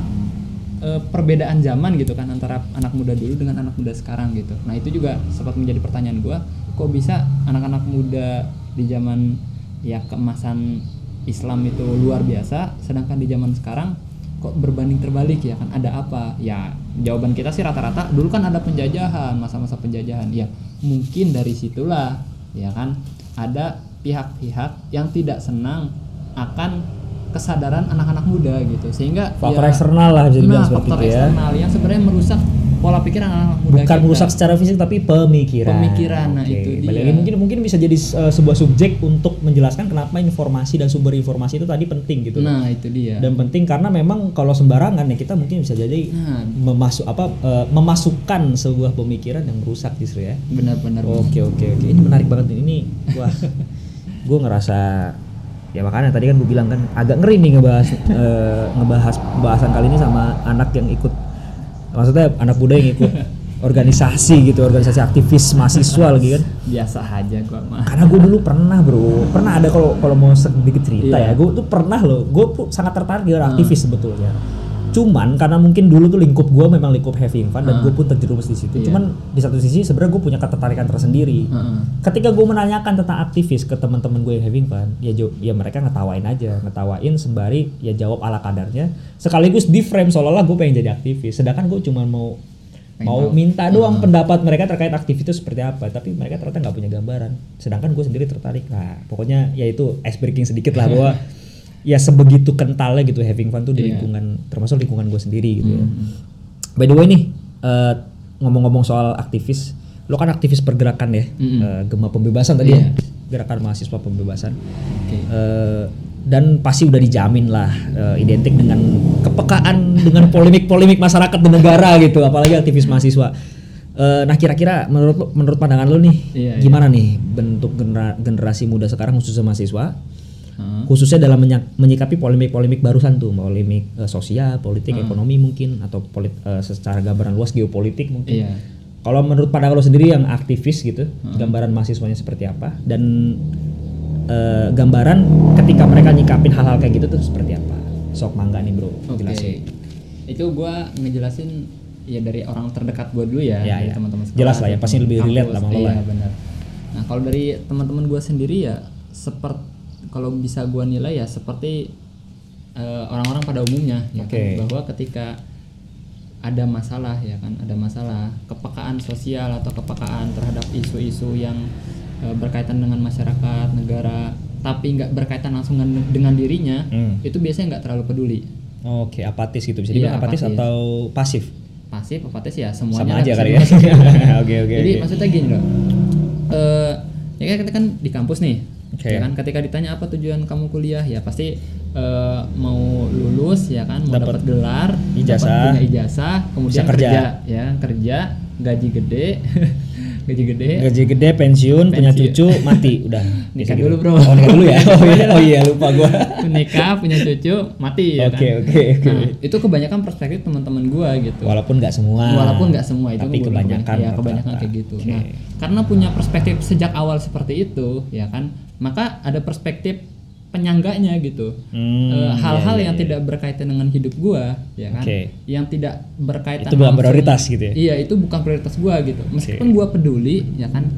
eh, perbedaan zaman gitu kan antara anak muda dulu dengan anak muda sekarang gitu. Nah, itu juga sempat menjadi pertanyaan gua, kok bisa anak-anak muda di zaman ya keemasan Islam itu luar biasa sedangkan di zaman sekarang kok berbanding terbalik ya kan? Ada apa? Ya jawaban kita sih rata-rata dulu kan ada penjajahan masa-masa penjajahan. Ya mungkin dari situlah ya kan? Ada pihak-pihak yang tidak senang akan kesadaran anak-anak muda gitu. Sehingga Faktor ya- eksternal lah dibilang nah, seperti faktor itu ya. eksternal yang sebenarnya merusak pola pikir anak-anak muda Bukan kita. merusak secara fisik tapi pemikiran. Pemikiran, nah itu balik dia. lagi mungkin mungkin bisa jadi uh, sebuah subjek untuk menjelaskan kenapa informasi dan sumber informasi itu tadi penting gitu. nah itu dia Dan penting karena memang kalau sembarangan ya kita mungkin bisa jadi nah memasuk apa uh, memasukkan sebuah pemikiran yang merusak justru ya. benar-benar Oke oke oke ini menarik banget nih. ini wah gue ngerasa ya makanya tadi kan gue bilang kan agak ngeri nih ngebahas eh, ngebahas pembahasan kali ini sama anak yang ikut maksudnya anak muda yang ikut organisasi gitu organisasi aktivis mahasiswa lagi kan. Biasa aja gua mah. Karena gue dulu pernah bro. Pernah ada kalau kalau mau sedikit cerita Iya. ya gue tuh pernah loh. Gue tuh sangat tertarik dengan aktivis sebetulnya cuman karena mungkin dulu tuh lingkup gue memang lingkup having fun dan Hmm. gue pun terjerumus di situ Iya. cuman di satu sisi sebenarnya gue punya ketertarikan tersendiri Heeh. ketika gue menanyakan tentang aktivis ke teman-teman gue yang having fun ya ya mereka ngetawain aja ngetawain sembari ya jawab ala kadarnya sekaligus di frame seolah-olah gue pengen jadi aktivis sedangkan gue cuma mau Pengen mau tahu. minta doang pendapat mereka terkait aktivis itu seperti apa tapi mereka ternyata nggak punya gambaran sedangkan gue sendiri tertarik nah pokoknya ya itu ice breaking sedikit lah bahwa ya sebegitu kentalnya gitu having fun tuh di Iya. lingkungan termasuk lingkungan gue sendiri gitu ya Hmm. by the way nih eh, ngomong-ngomong soal aktivis lo kan aktivis pergerakan ya Mm-mm. eh, gema pembebasan tadi Iya. ya gerakan mahasiswa pembebasan oke Eh, dan pasti udah dijamin lah eh, identik dengan kepekaan dengan polemik-polemik masyarakat dan negara gitu apalagi aktivis mahasiswa Eh, nah kira-kira menurut menurut pandangan lo nih Iya, gimana nih bentuk genera- generasi muda sekarang khususnya mahasiswa Heeh. khususnya dalam menyikapi polemik-polemik barusan tuh polemik eh, sosial politik Hmm. ekonomi mungkin atau polit, eh, secara gambaran luas geopolitik mungkin iya kalau menurut pandangan lo sendiri yang aktivis gitu, Hmm. gambaran mahasiswanya seperti apa dan eh, gambaran ketika mereka nyikapin hal-hal kayak gitu tuh seperti apa? Sok mangga nih bro, Oke. jelasin. Itu gua ngejelasin ya dari orang terdekat gua dulu ya, Ya, dari ya. teman-teman. Jelas lah ya, pasti lebih relate kampus. sama lo Iya, lah. ya. benar. Nah, kalau dari teman-teman gua sendiri ya seperti kalau bisa gua nilai ya seperti eh, orang-orang pada umumnya ya kan, Oke. bahwa ketika ada masalah ya kan, ada masalah kepekaan sosial atau kepekaan terhadap isu-isu yang eh, berkaitan dengan masyarakat, negara, tapi nggak berkaitan langsung dengan, dengan dirinya, Hmm. itu biasanya nggak terlalu peduli. Oke, apatis gitu bisa Iya, dibilang apatis, apatis. atau pasif? pasif apatis ya semuanya Sama lah, aja kali ya. Oke, oke, jadi oke. maksudnya gini loh Eh ya kan kita kan di kampus nih Oke. ya kan ketika ditanya apa tujuan kamu kuliah ya pasti eh, mau lulus ya kan mau Dapat gelar ijazah. punya ijazah kemudian Bisa kerja. kerja. ya kerja gaji gede gaji gede Gaji gede, pensiun, punya Pensiun. cucu, mati, udah. Nikah Bisa dulu, gitu. bro. Oh, nikah dulu ya. Oh iya, oh iya lupa gua. nikah punya cucu mati ya Oke, kan oke, oke. nah itu kebanyakan perspektif teman-teman gua gitu Walaupun nggak semua. walaupun nggak semua itu tapi kebanyakan. ya kebanyakan kayak gitu Oke. nah karena punya perspektif sejak awal seperti itu ya kan maka ada perspektif penyangganya gitu. Hmm, Eh, hal-hal iya, iya, yang tidak berkaitan dengan hidup gua ya kan? Oke. yang tidak berkaitan Itu bukan langsung- prioritas gitu ya? iya itu bukan prioritas gua gitu. Meskipun gua peduli ya kan?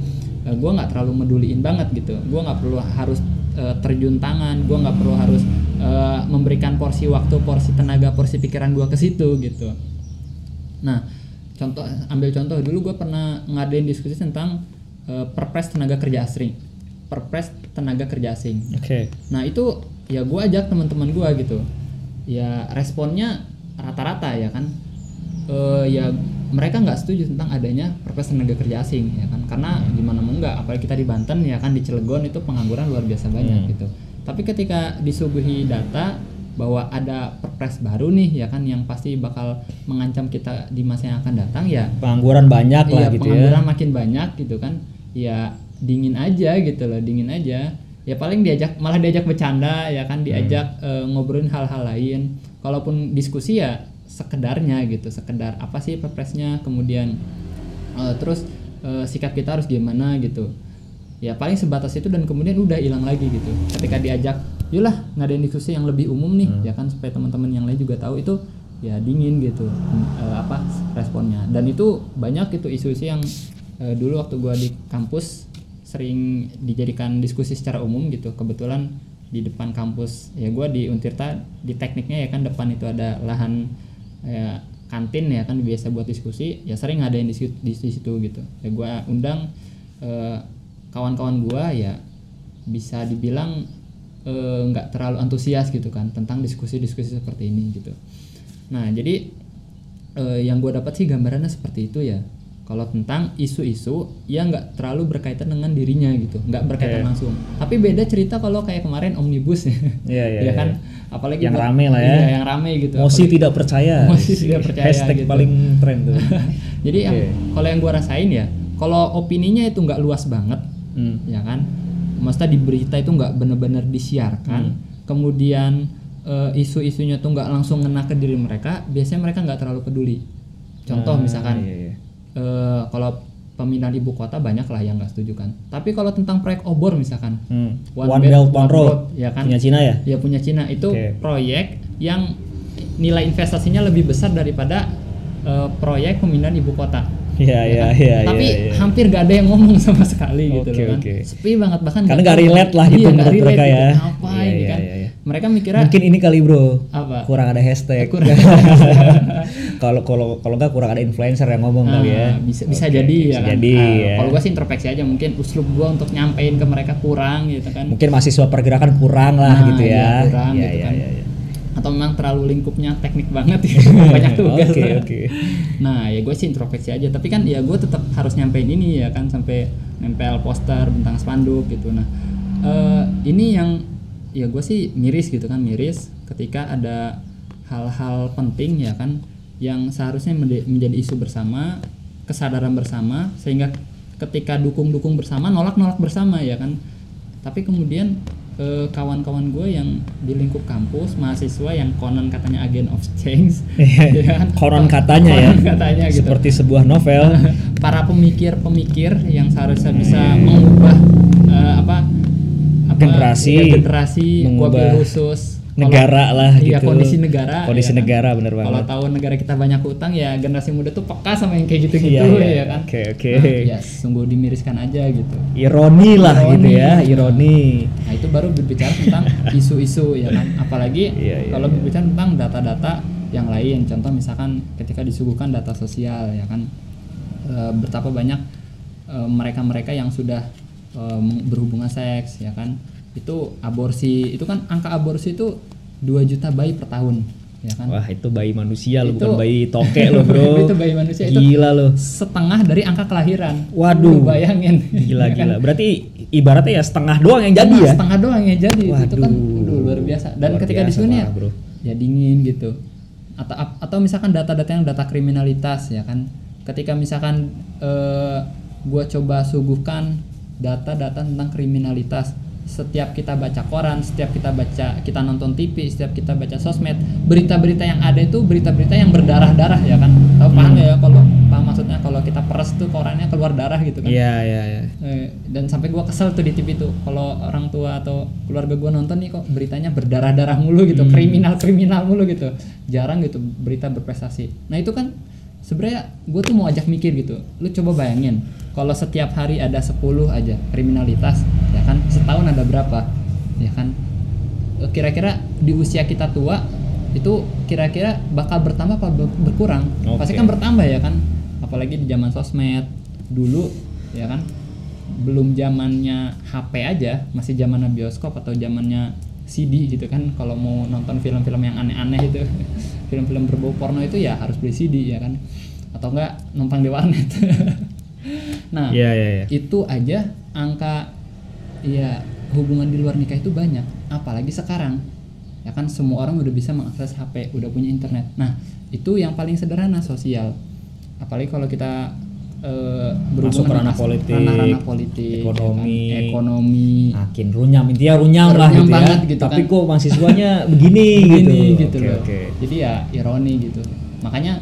Eh, gua nggak terlalu meduliin banget gitu. Gua nggak perlu harus eh, terjun tangan gua nggak perlu harus eh, memberikan porsi waktu porsi tenaga porsi pikiran gua ke situ gitu. Nah, contoh ambil contoh. Dulu gue pernah ngadain diskusi tentang eh, perpres tenaga kerja asing, perpres tenaga kerja asing. Oke. Nah itu ya gue ajak teman-teman gue gitu, ya responnya rata-rata ya kan, Eh, ya mereka nggak setuju tentang adanya perpres tenaga kerja asing ya kan, karena gimana mau nggak, apalagi kita di Banten ya kan di Cilegon itu pengangguran luar biasa banyak Hmm. gitu. Tapi ketika disuguhi data bahwa ada perpres baru nih ya kan yang pasti bakal mengancam kita di masa yang akan datang ya Pengangguran banyak lah iya, gitu pengangguran ya. makin banyak gitu kan ya dingin aja gitu loh dingin aja. Ya paling diajak malah diajak bercanda ya kan diajak Hmm. eh, ngobrolin hal-hal lain. Kalaupun diskusi ya sekedarnya gitu sekedar apa sih perpresnya kemudian eh, terus eh, sikap kita harus gimana gitu. Ya paling sebatas itu dan kemudian udah hilang lagi gitu. Ketika diajak yulah ngadain diskusi yang lebih umum nih Hmm. ya kan supaya teman-teman yang lain juga tahu itu ya dingin gitu eh, apa responnya. Dan itu banyak itu isu-isu yang eh, dulu waktu gua di kampus sering dijadikan diskusi secara umum gitu. Kebetulan di depan kampus ya gua di Untirta di tekniknya ya kan depan itu ada lahan ya, kantin ya kan biasa buat diskusi ya sering ngadain di situ, di situ gitu. Ya gua undang eh, kawan-kawan gua ya bisa dibilang eh, nggak terlalu antusias gitu kan tentang diskusi-diskusi seperti ini gitu. Nah jadi eh, yang gue dapat sih gambarannya seperti itu ya kalau tentang isu-isu yang nggak terlalu berkaitan dengan dirinya gitu nggak berkaitan Oke. langsung tapi beda cerita kalau kayak kemarin omnibus ya iya, ya kan iya. apalagi Yang buat- rame lah ya. iya, yang rame gitu Mosi Apalagi- tidak percaya. Mosi tidak percaya Hashtag gitu. paling tren tuh. jadi yang Oke. kalau yang gua rasain ya kalau opininya itu nggak luas banget Hmm. ya kan maksudnya di berita itu nggak benar-benar disiarkan kemudian eh, isu-isunya tuh nggak langsung ngena ke diri mereka biasanya mereka nggak terlalu peduli contoh Ah, misalkan iya, iya. Eh, kalau pemindahan ibu kota banyak lah yang nggak setuju kan tapi kalau tentang proyek obor misalkan Hmm. One One, Belt, One Road. Road, ya kan? Punya Cina ya? ya punya Cina itu Oke. proyek yang nilai investasinya lebih besar daripada eh, proyek pemindahan ibu kota Iya, ya iya, kan? iya. Tapi iya, iya. hampir gak ada yang ngomong sama sekali gitu Oke, loh kan. oke. Sepi banget bahkan Karena tahu- relate lah gitu iya, menurut relate mereka gitu. ya. Apa Iya, ini iya, kan? iya, iya. Mereka mikirnya Mungkin ini kali bro. apa? Kurang ada hashtag. Kurang. Kalau kalau kalau nggak kurang ada influencer yang ngomong Ah, kali ya. bisa bisa Oke, jadi bisa ya kan. Jadi Ah, ya. Kalau gua sih introspeksi aja mungkin uslub gua untuk nyampein ke mereka kurang gitu kan. Mungkin mahasiswa pergerakan kurang lah Nah, gitu iya, ya. kurang Iya, gitu iya, kan. iya, iya. Atau memang terlalu lingkupnya teknik banget ya. Banyak tugas. Oke, oke. Nah, ya gue sih introspeksi aja, tapi kan ya gue tetap harus nyampein ini ya kan sampai nempel poster bentang spanduk gitu. Nah, eh, ini yang ya gue sih miris gitu kan, miris ketika ada hal-hal penting ya kan yang seharusnya menjadi isu bersama, kesadaran bersama sehingga ketika dukung-dukung bersama, nolak-nolak bersama ya kan. Tapi kemudian eh, kawan-kawan gue yang di lingkup kampus, mahasiswa yang konon katanya agent of change, ya kan? Konon katanya ya. Katanya gitu. Seperti sebuah novel. para pemikir-pemikir yang seharusnya bisa mengubah eh, apa Generasi, generasi mengubah khusus negara Kalau- lah iya, gitu. kondisi negara Kondisi ya kan? negara bener kalau banget. tahu negara kita banyak hutang ya generasi muda tuh peka sama yang kayak gitu-gitu Iya, iya. ya kan Oke, oke. Nah, ya sungguh dimiriskan aja gitu Ironi lah Ironi. gitu ya, ironi. Nah itu baru berbicara tentang isu-isu ya kan, apalagi Iya, iya, kalau iya. berbicara tentang data-data yang lain, contoh misalkan ketika disuguhkan data sosial ya kan, e, betapa banyak e, mereka-mereka yang sudah berhubungan seks ya kan, itu aborsi, itu kan angka aborsi itu 2 juta bayi per tahun ya kan, Wah itu bayi manusia lo, Itu- bukan bayi toke lo bro. Itu bayi manusia, itu- Gila lo. setengah dari angka kelahiran. Waduh. Bayangin. Gila Ya kan? gila. Berarti ibaratnya ya setengah doang yang jadi setengah, ya. setengah doang yang jadi itu kan Waduh. aduh, luar biasa dan Luar ketika di sini ya, bro. ya dingin gitu atau atau misalkan data-data yang data kriminalitas ya kan ketika misalkan eh, gua coba suguhkan data-data tentang kriminalitas setiap kita baca koran, setiap kita baca, kita nonton TV, setiap kita baca sosmed, berita-berita yang ada itu berita-berita yang berdarah-darah ya kan. Tahu paham Hmm. ya kalau paham maksudnya kalau kita peres tuh korannya keluar darah gitu kan. Iya iya iya. Eh, dan sampai gua kesel tuh di TV tuh kalau orang tua atau keluarga gua nonton nih kok beritanya berdarah-darah mulu gitu, Hmm. kriminal-kriminal mulu gitu. Jarang gitu berita berprestasi. Nah, itu kan sebenarnya gue tuh mau ajak mikir gitu. Lu coba bayangin kalau setiap hari ada 10 aja kriminalitas, ya kan? Setahun ada berapa? Ya kan? Eh, Kira-kira di usia kita tua itu kira-kira bakal bertambah apa ber- berkurang? Pasti Oke. kan bertambah ya kan? Apalagi di zaman sosmed dulu ya kan? belum zamannya HP aja, masih zamannya bioskop atau zamannya CD gitu kan. Kalau mau nonton film-film yang aneh-aneh itu, film-film berbau porno itu ya harus beli CD ya kan. Atau enggak numpang di warnet. nah, Iya iya iya. itu aja angka ya hubungan di luar nikah itu banyak, apalagi sekarang. ya kan semua orang udah bisa mengakses HP udah punya internet nah itu yang paling sederhana sosial apalagi kalau kita eh, Masuk ke berhubungan ranah dengan politik, politik ya ekonomi. kan? ekonomi makin runyam intinya runyam lah Runyam gitu banget ya gitu tapi kan. kok mahasiswanya begini, gitu Begini gitu oke loh. oke Jadi ya ironi gitu. Makanya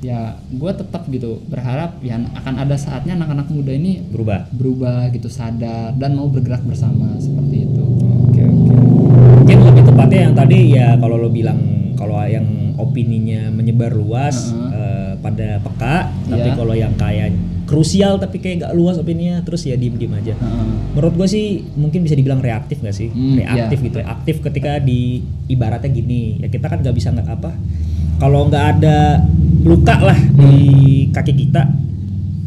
ya gue tetap gitu berharap ya akan ada saatnya anak-anak muda ini berubah berubah gitu sadar dan mau bergerak bersama seperti itu. Oke oke. Mungkin lebih tepatnya yang tadi ya kalau lo bilang kalau yang opininya menyebar luas Heeh. eh, pada peka, tapi Iya. kalau yang kayak krusial tapi kayak gak luas opininya terus ya diem diem aja. Heeh. Menurut gue sih mungkin bisa dibilang reaktif gak sih? Hmm, reaktif iya. gitu. Aktif ketika di ibaratnya gini ya kita kan nggak bisa nggak apa. Kalau nggak ada luka lah di kaki kita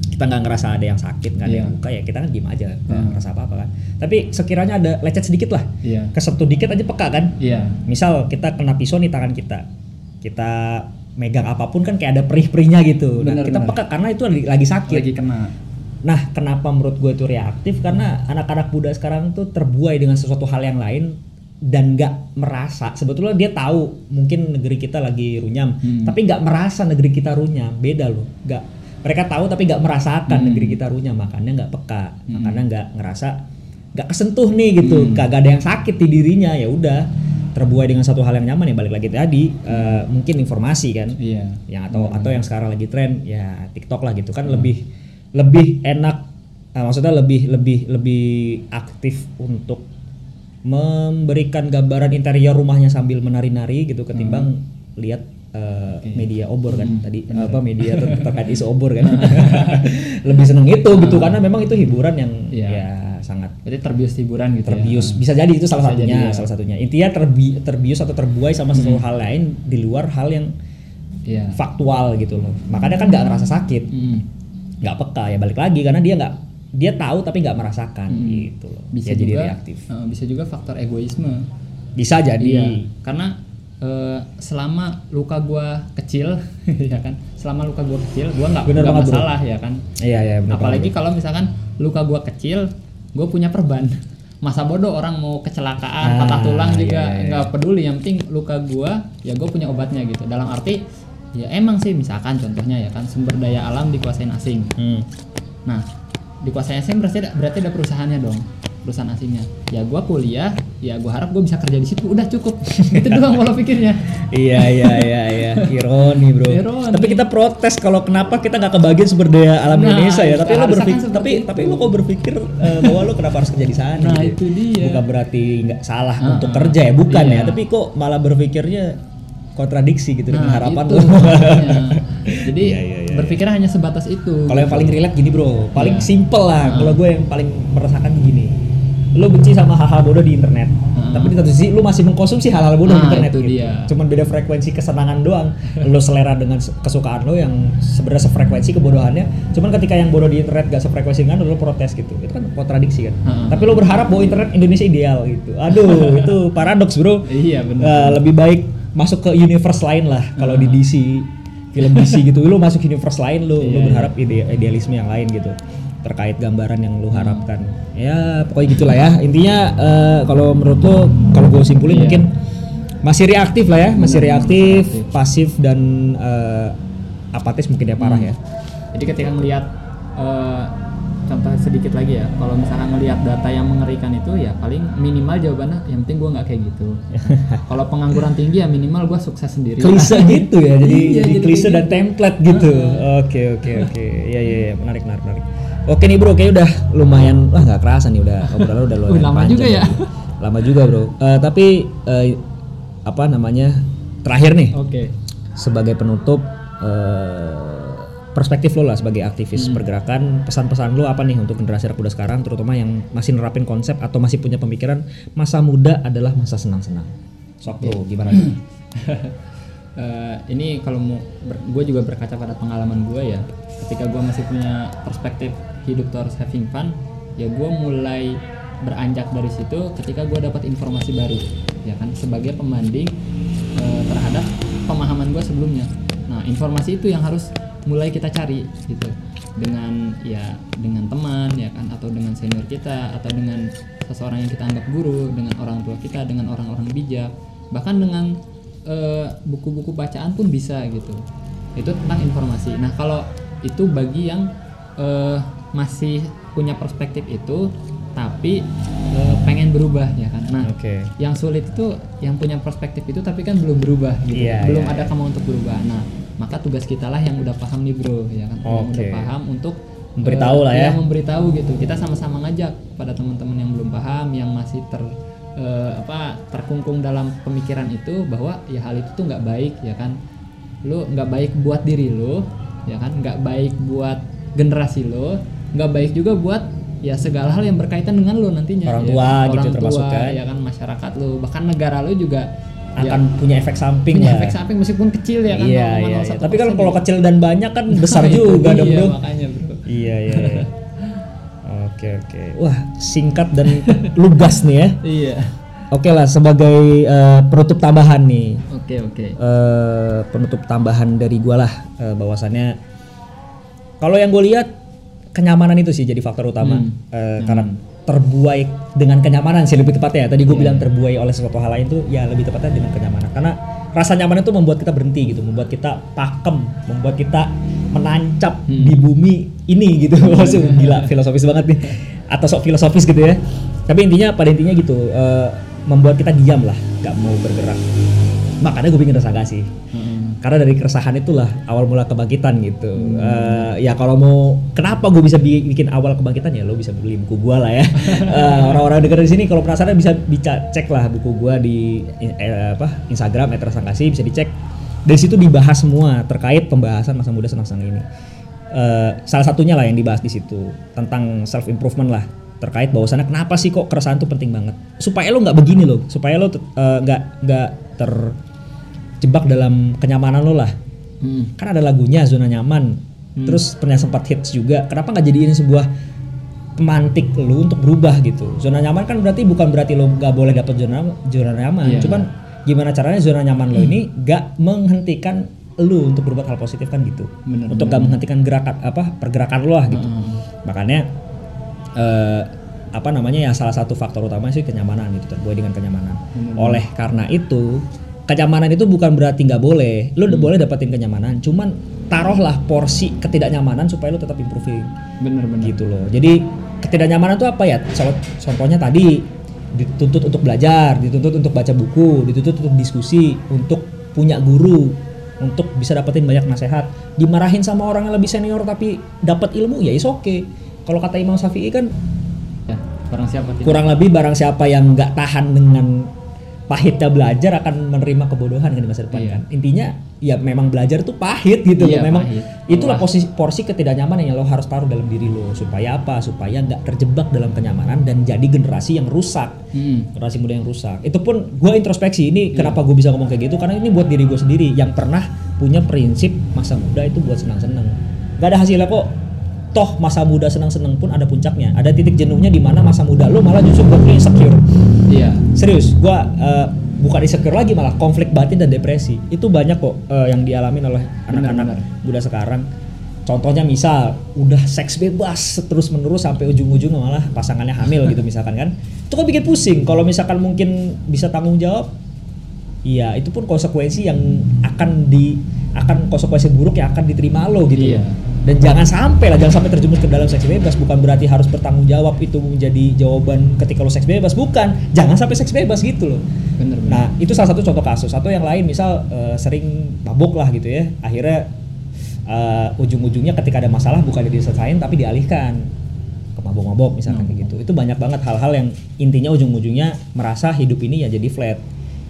kita nggak ngerasa ada yang sakit nggak ada yang Iya. luka ya kita kan diem aja nggak Hmm. ngerasa apa apa kan tapi sekiranya ada lecet sedikit lah Iya. kesentuh dikit aja peka kan Iya. misal kita kena pisau di tangan kita kita megang apa pun kan kayak ada perih-perihnya gitu nah Bener, kita bener. peka karena itu lagi, lagi sakit Lagi kena. nah kenapa menurut gue itu reaktif karena anak-anak muda sekarang tuh terbuai dengan sesuatu hal yang lain dan nggak merasa sebetulnya dia tahu mungkin negeri kita lagi runyam Hmm. tapi nggak merasa negeri kita runyam beda loh nggak mereka tahu tapi nggak merasakan Hmm. negeri kita runyam makanya nggak peka Hmm. makanya nggak ngerasa nggak kesentuh nih gitu Hmm. kagak ada yang sakit di dirinya ya udah terbuai dengan satu hal yang nyaman ya balik lagi tadi eh, mungkin informasi kan Iya. yang atau atau yang sekarang lagi tren ya TikTok lah gitu kan lebih lebih enak eh, maksudnya lebih lebih lebih aktif untuk memberikan gambaran interior rumahnya sambil menari-nari gitu ketimbang lihat eh, media obor kan. Tadi apa media ter- terkait isu obor kan. Lebih seneng itu gitu karena memang itu hiburan yang Iya. ya sangat Berarti terbius hiburan gitu terbius. Ya. bisa jadi itu salah Bisa satunya jadi, ya. salah satunya. Intinya terbi- terbius atau terbuai sama sesuatu hal lain di luar hal yang Iya. faktual gitu loh. Makanya kan nggak ngerasa sakit. Mm. nggak peka ya balik lagi karena dia nggak dia tahu tapi nggak merasakan Mm. gitu loh Bisa Ya, jadi juga reaktif eh, bisa juga faktor egoisme. bisa jadi Iya, karena eh, selama luka gua kecil, ya kan, selama luka gua kecil, gua nggak Bener nggak banget, Bro. masalah ya kan. iya iya benar Apalagi kalau misalkan luka gua kecil, gua punya perban. Masa bodoh orang mau kecelakaan, Ah, patah tulang juga iya, iya. nggak peduli. Yang penting luka gua, ya gua punya obatnya gitu. Dalam arti, ya emang sih misalkan contohnya ya kan sumber daya alam dikuasain asing. Hmm. Nah, dikuasai asing berarti ada, berarti ada perusahaannya dong, perusahaan asingnya. Ya gua kuliah, ya gua harap gua bisa kerja di situ. Udah cukup. Itu doang pola pikirnya. iya iya iya iya ironi bro Ironi. tapi kita protes kalau kenapa kita nggak kebagian sumber daya alam Nah, Indonesia ya tapi lo berpikir kan tapi itu. tapi lo kok berpikir eh, bahwa lo kenapa harus kerja di sana Nah, gitu? itu dia. bukan berarti nggak salah Ah, untuk ah. kerja ya bukan Iya. ya tapi kok malah berpikirnya kontradiksi gitu dengan Nah, harapan itu lo makanya. Jadi Iya, iya, iya, berpikir hanya sebatas itu. Kalau yang paling relate gini bro, paling Iya. simple lah. Heeh. Kalau gue yang paling merasakan gini, lo benci sama hal-hal bodoh di internet, Heeh. tapi di satu sisi lo masih mengkonsumsi hal-hal bodoh di Nah, internet. itu gitu. dia. Cuman beda frekuensi kesenangan doang. lo selera dengan kesukaan lo yang sebenarnya sefrekuensi kebodohannya. Cuman ketika yang bodoh di internet gak sefrekuensi dengan lo, lo protes gitu. Itu kan kontradiksi kan. Heeh. Tapi lo berharap bahwa internet Indonesia ideal gitu. Aduh, itu paradoks bro. Iya benar. Eh, lebih baik masuk ke universe lain lah kalau di DC film DC gitu lu masuk universe lain lu lu Iya, berharap ide idealisme yang lain gitu terkait gambaran yang lu harapkan. Ya pokoknya gitulah ya. Intinya eh, kalau menurut lu kalau gue simpulin Iya. mungkin masih reaktif lah ya masih reaktif pasif dan eh, apatis mungkin ya parah ya. Jadi ketika ngelihat eh, contoh sedikit lagi ya, kalau misalkan ngelihat data yang mengerikan itu ya paling minimal jawabannya yang penting gua nggak kayak gitu. kalau pengangguran tinggi ya minimal gua sukses sendiri. klise gitu ya jadi Iya, jadi klise dan template gitu. Oke oke oke. Ya ya ya menarik menarik menarik. Oke nih bro. Kayak udah lumayan wah nggak kerasa nih udah obrolan udah lumayan lama panjang juga ya. lama juga bro. Eh, tapi eh, apa namanya terakhir nih. Oke. sebagai penutup eh, perspektif lo lah sebagai aktivis Hmm. pergerakan. Pesan-pesan lo apa nih untuk generasi anak muda sekarang terutama yang masih nerapin konsep atau masih punya pemikiran masa muda adalah masa senang-senang? Sok bro gimana nih? Eh, ini kalau mau gue juga berkaca pada pengalaman gue ya. Ketika gue masih punya perspektif hidup tuh harus having fun ya gue mulai beranjak dari situ ketika gue dapat informasi baru ya kan? Sebagai pembanding eh, terhadap pemahaman gue sebelumnya. Nah informasi itu yang harus mulai kita cari gitu. Dengan ya dengan teman ya kan atau dengan senior kita atau dengan seseorang yang kita anggap guru dengan orang tua kita dengan orang-orang bijak. Bahkan dengan eh, buku-buku bacaan pun bisa gitu. Itu tentang informasi. Nah kalau itu bagi yang eh, masih punya perspektif itu tapi eh, pengen berubah ya kan. Nah Oke. yang sulit itu yang punya perspektif itu tapi kan belum berubah gitu. Iya, belum iya, ada iya. kamu untuk berubah. Nah maka tugas kita lah yang udah paham nih bro ya kan yang Oke. udah paham untuk Memberitahu eh, lah ya. memberitahu gitu kita sama-sama ngajak pada teman-teman yang belum paham yang masih ter eh, apa terkungkung dalam pemikiran itu bahwa ya hal itu tuh nggak baik ya kan lu nggak baik buat diri lu ya kan nggak baik buat generasi lo nggak baik juga buat ya segala hal yang berkaitan dengan lo nantinya Orang ya tua kan? gitu orang termasuk tua, kan. ya kan masyarakat lo bahkan negara lo juga ya, Akan punya efek samping punya lah. efek samping meskipun kecil ya kan Iya, iya, 0,01% iya. Tapi kan kalau gitu. kecil dan banyak kan besar juga dong, Bro. makanya bro Iya, iya, iya. Oke, oke. Wah, singkat dan lugas nih ya. iya Oke lah, sebagai eh, penutup tambahan nih. oke oke eh penutup tambahan dari gua lah eh, bahwasannya kalau yang gue lihat kenyamanan itu sih jadi faktor utama Hmm. Eh, karena terbuai dengan kenyamanan sih lebih tepatnya. Ya. tadi gue bilang terbuai oleh sesuatu hal lain tuh ya lebih tepatnya dengan kenyamanan. Karena rasa nyaman itu membuat kita berhenti gitu membuat kita pakem membuat kita menancap Hmm. di bumi ini gitu. Maksud gila filosofis banget nih. Atau sok filosofis gitu ya. Tapi intinya pada intinya gitu eh, membuat kita diam lah nggak mau bergerak. Makanya gue bikin rasa sih. Mm-mm. Karena dari keresahan itulah awal mula kebangkitan gitu. Hmm. Eh, ya kalau mau kenapa gue bisa bi- bikin awal kebangkitan ya lo bisa beli buku gue lah ya. Eh, orang-orang denger di sini kalau penasaran bisa bisa cek lah buku gue di eh, apa Instagram @rasangkasi bisa dicek. Dari situ dibahas semua terkait pembahasan masa muda senang-senang ini. Eh, salah satunya lah yang dibahas di situ tentang self improvement lah terkait bahwasannya kenapa sih kok keresahan tuh penting banget supaya lo nggak begini loh supaya lo tet- eh, nggak nggak terjebak dalam kenyamanan lo lah. Mm. kan ada lagunya zona nyaman. Terus pernah sempat hits juga. Kenapa nggak jadiin sebuah pemantik lu untuk berubah gitu? Zona nyaman kan berarti bukan berarti lo nggak boleh dapet zona zona nyaman. Iya. cuman gimana caranya zona nyaman lo ini nggak menghentikan lu untuk berbuat hal positif kan gitu? Bener, untuk nggak menghentikan gerakan apa pergerakan lo lah gitu. Mm. makanya eh, apa namanya ya salah satu faktor utama sih kenyamanan itu terbuai dengan kenyamanan. Oleh karena itu kenyamanan itu bukan berarti nggak boleh. Lu udah boleh dapetin kenyamanan cuman taruhlah porsi ketidaknyamanan supaya lu tetap improving. Bener-bener gitu loh. Jadi ketidaknyamanan itu apa ya? Contoh- contohnya tadi dituntut untuk belajar dituntut untuk baca buku dituntut untuk diskusi untuk punya guru untuk bisa dapetin banyak nasihat. Dimarahin sama orang yang lebih senior tapi dapat ilmu ya is oke kalau kata Imam Syafi'i kan ya barang siapa tidak. kurang lebih barang siapa yang nggak tahan dengan pahitnya belajar akan menerima kebodohan kan di masa depan Iya. kan. Intinya ya memang belajar tuh pahit gitu Iya, loh memang pahit. itulah posisi porsi ketidaknyamanan yang lo harus taruh dalam diri lo. Supaya apa? Supaya nggak terjebak dalam kenyamanan dan jadi generasi yang rusak. Mm. generasi muda yang rusak. Itu pun gue introspeksi Iya. ini kenapa gue bisa ngomong kayak gitu. Karena ini buat diri gue sendiri. Yang pernah punya prinsip masa muda itu buat senang-senang. Gak ada hasilnya kok. Toh masa muda senang-senang pun ada puncaknya. Ada titik jenuhnya di mana masa muda lo malah justru buat insecure iya. Serius gue bukan insecure lagi malah konflik batin dan depresi. Itu banyak kok eh, yang dialami oleh anak-anak muda sekarang. Contohnya misal udah seks bebas terus menerus sampai ujung-ujung malah pasangannya hamil gitu misalkan kan. Itu kan bikin pusing. Kalau misalkan mungkin bisa tanggung jawab iya itu pun konsekuensi yang akan di akan konsekuensi buruk yang akan diterima lo gitu Iya. Dan jangan sampai lah jangan sampai terjerumus ke dalam seks bebas bukan berarti harus bertanggung jawab itu menjadi jawaban ketika lo seks bebas bukan jangan sampai seks bebas gitu loh bener-bener Nah, itu salah satu contoh kasus. Atau yang lain misal eh, sering mabuk lah gitu ya. Akhirnya eh, ujung-ujungnya ketika ada masalah bukan diselesain tapi dialihkan ke mabuk-mabuk misalkan kayak gitu. Itu banyak banget hal-hal yang intinya ujung-ujungnya merasa hidup ini ya jadi flat.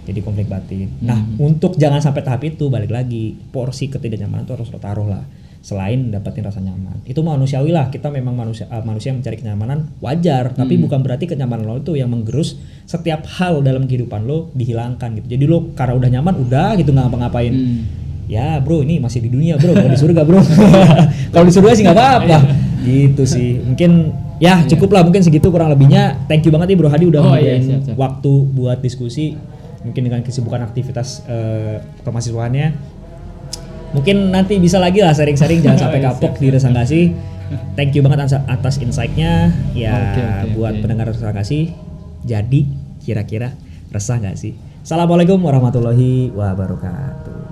Jadi konflik batin. Nah, untuk jangan sampai tahap itu balik lagi porsi ketidaknyamanan itu harus lo taruh lah. Selain dapetin rasa nyaman, itu manusiawi lah. Kita memang manusia eh, manusia yang mencari kenyamanan wajar, tapi bukan berarti kenyamanan lo itu yang menggerus setiap hal dalam kehidupan lo dihilangkan gitu. Jadi lo karena udah nyaman udah gitu nggak ngapa-ngapain. Hmm. Ya bro ini masih di dunia bro, kalau di surga bro. kalau di surga sih nggak apa-apa. gitu sih. Mungkin ya cukup lah mungkin segitu kurang lebihnya. Thank you banget nih bro Hadi udah Oh, iya, siap, siap. waktu buat diskusi. Mungkin dengan kesibukan aktivitas eh, kemahasiswaannya. Mungkin nanti bisa lagi lah sharing-sharing jangan sampai Iya, kapok di Resang Kasih. Thank you banget atas- insight-nya. Ya Oke, oke, buat oke. pendengar Resang Kasih. Jadi kira-kira resah nggak sih? Assalamualaikum warahmatullahi wabarakatuh.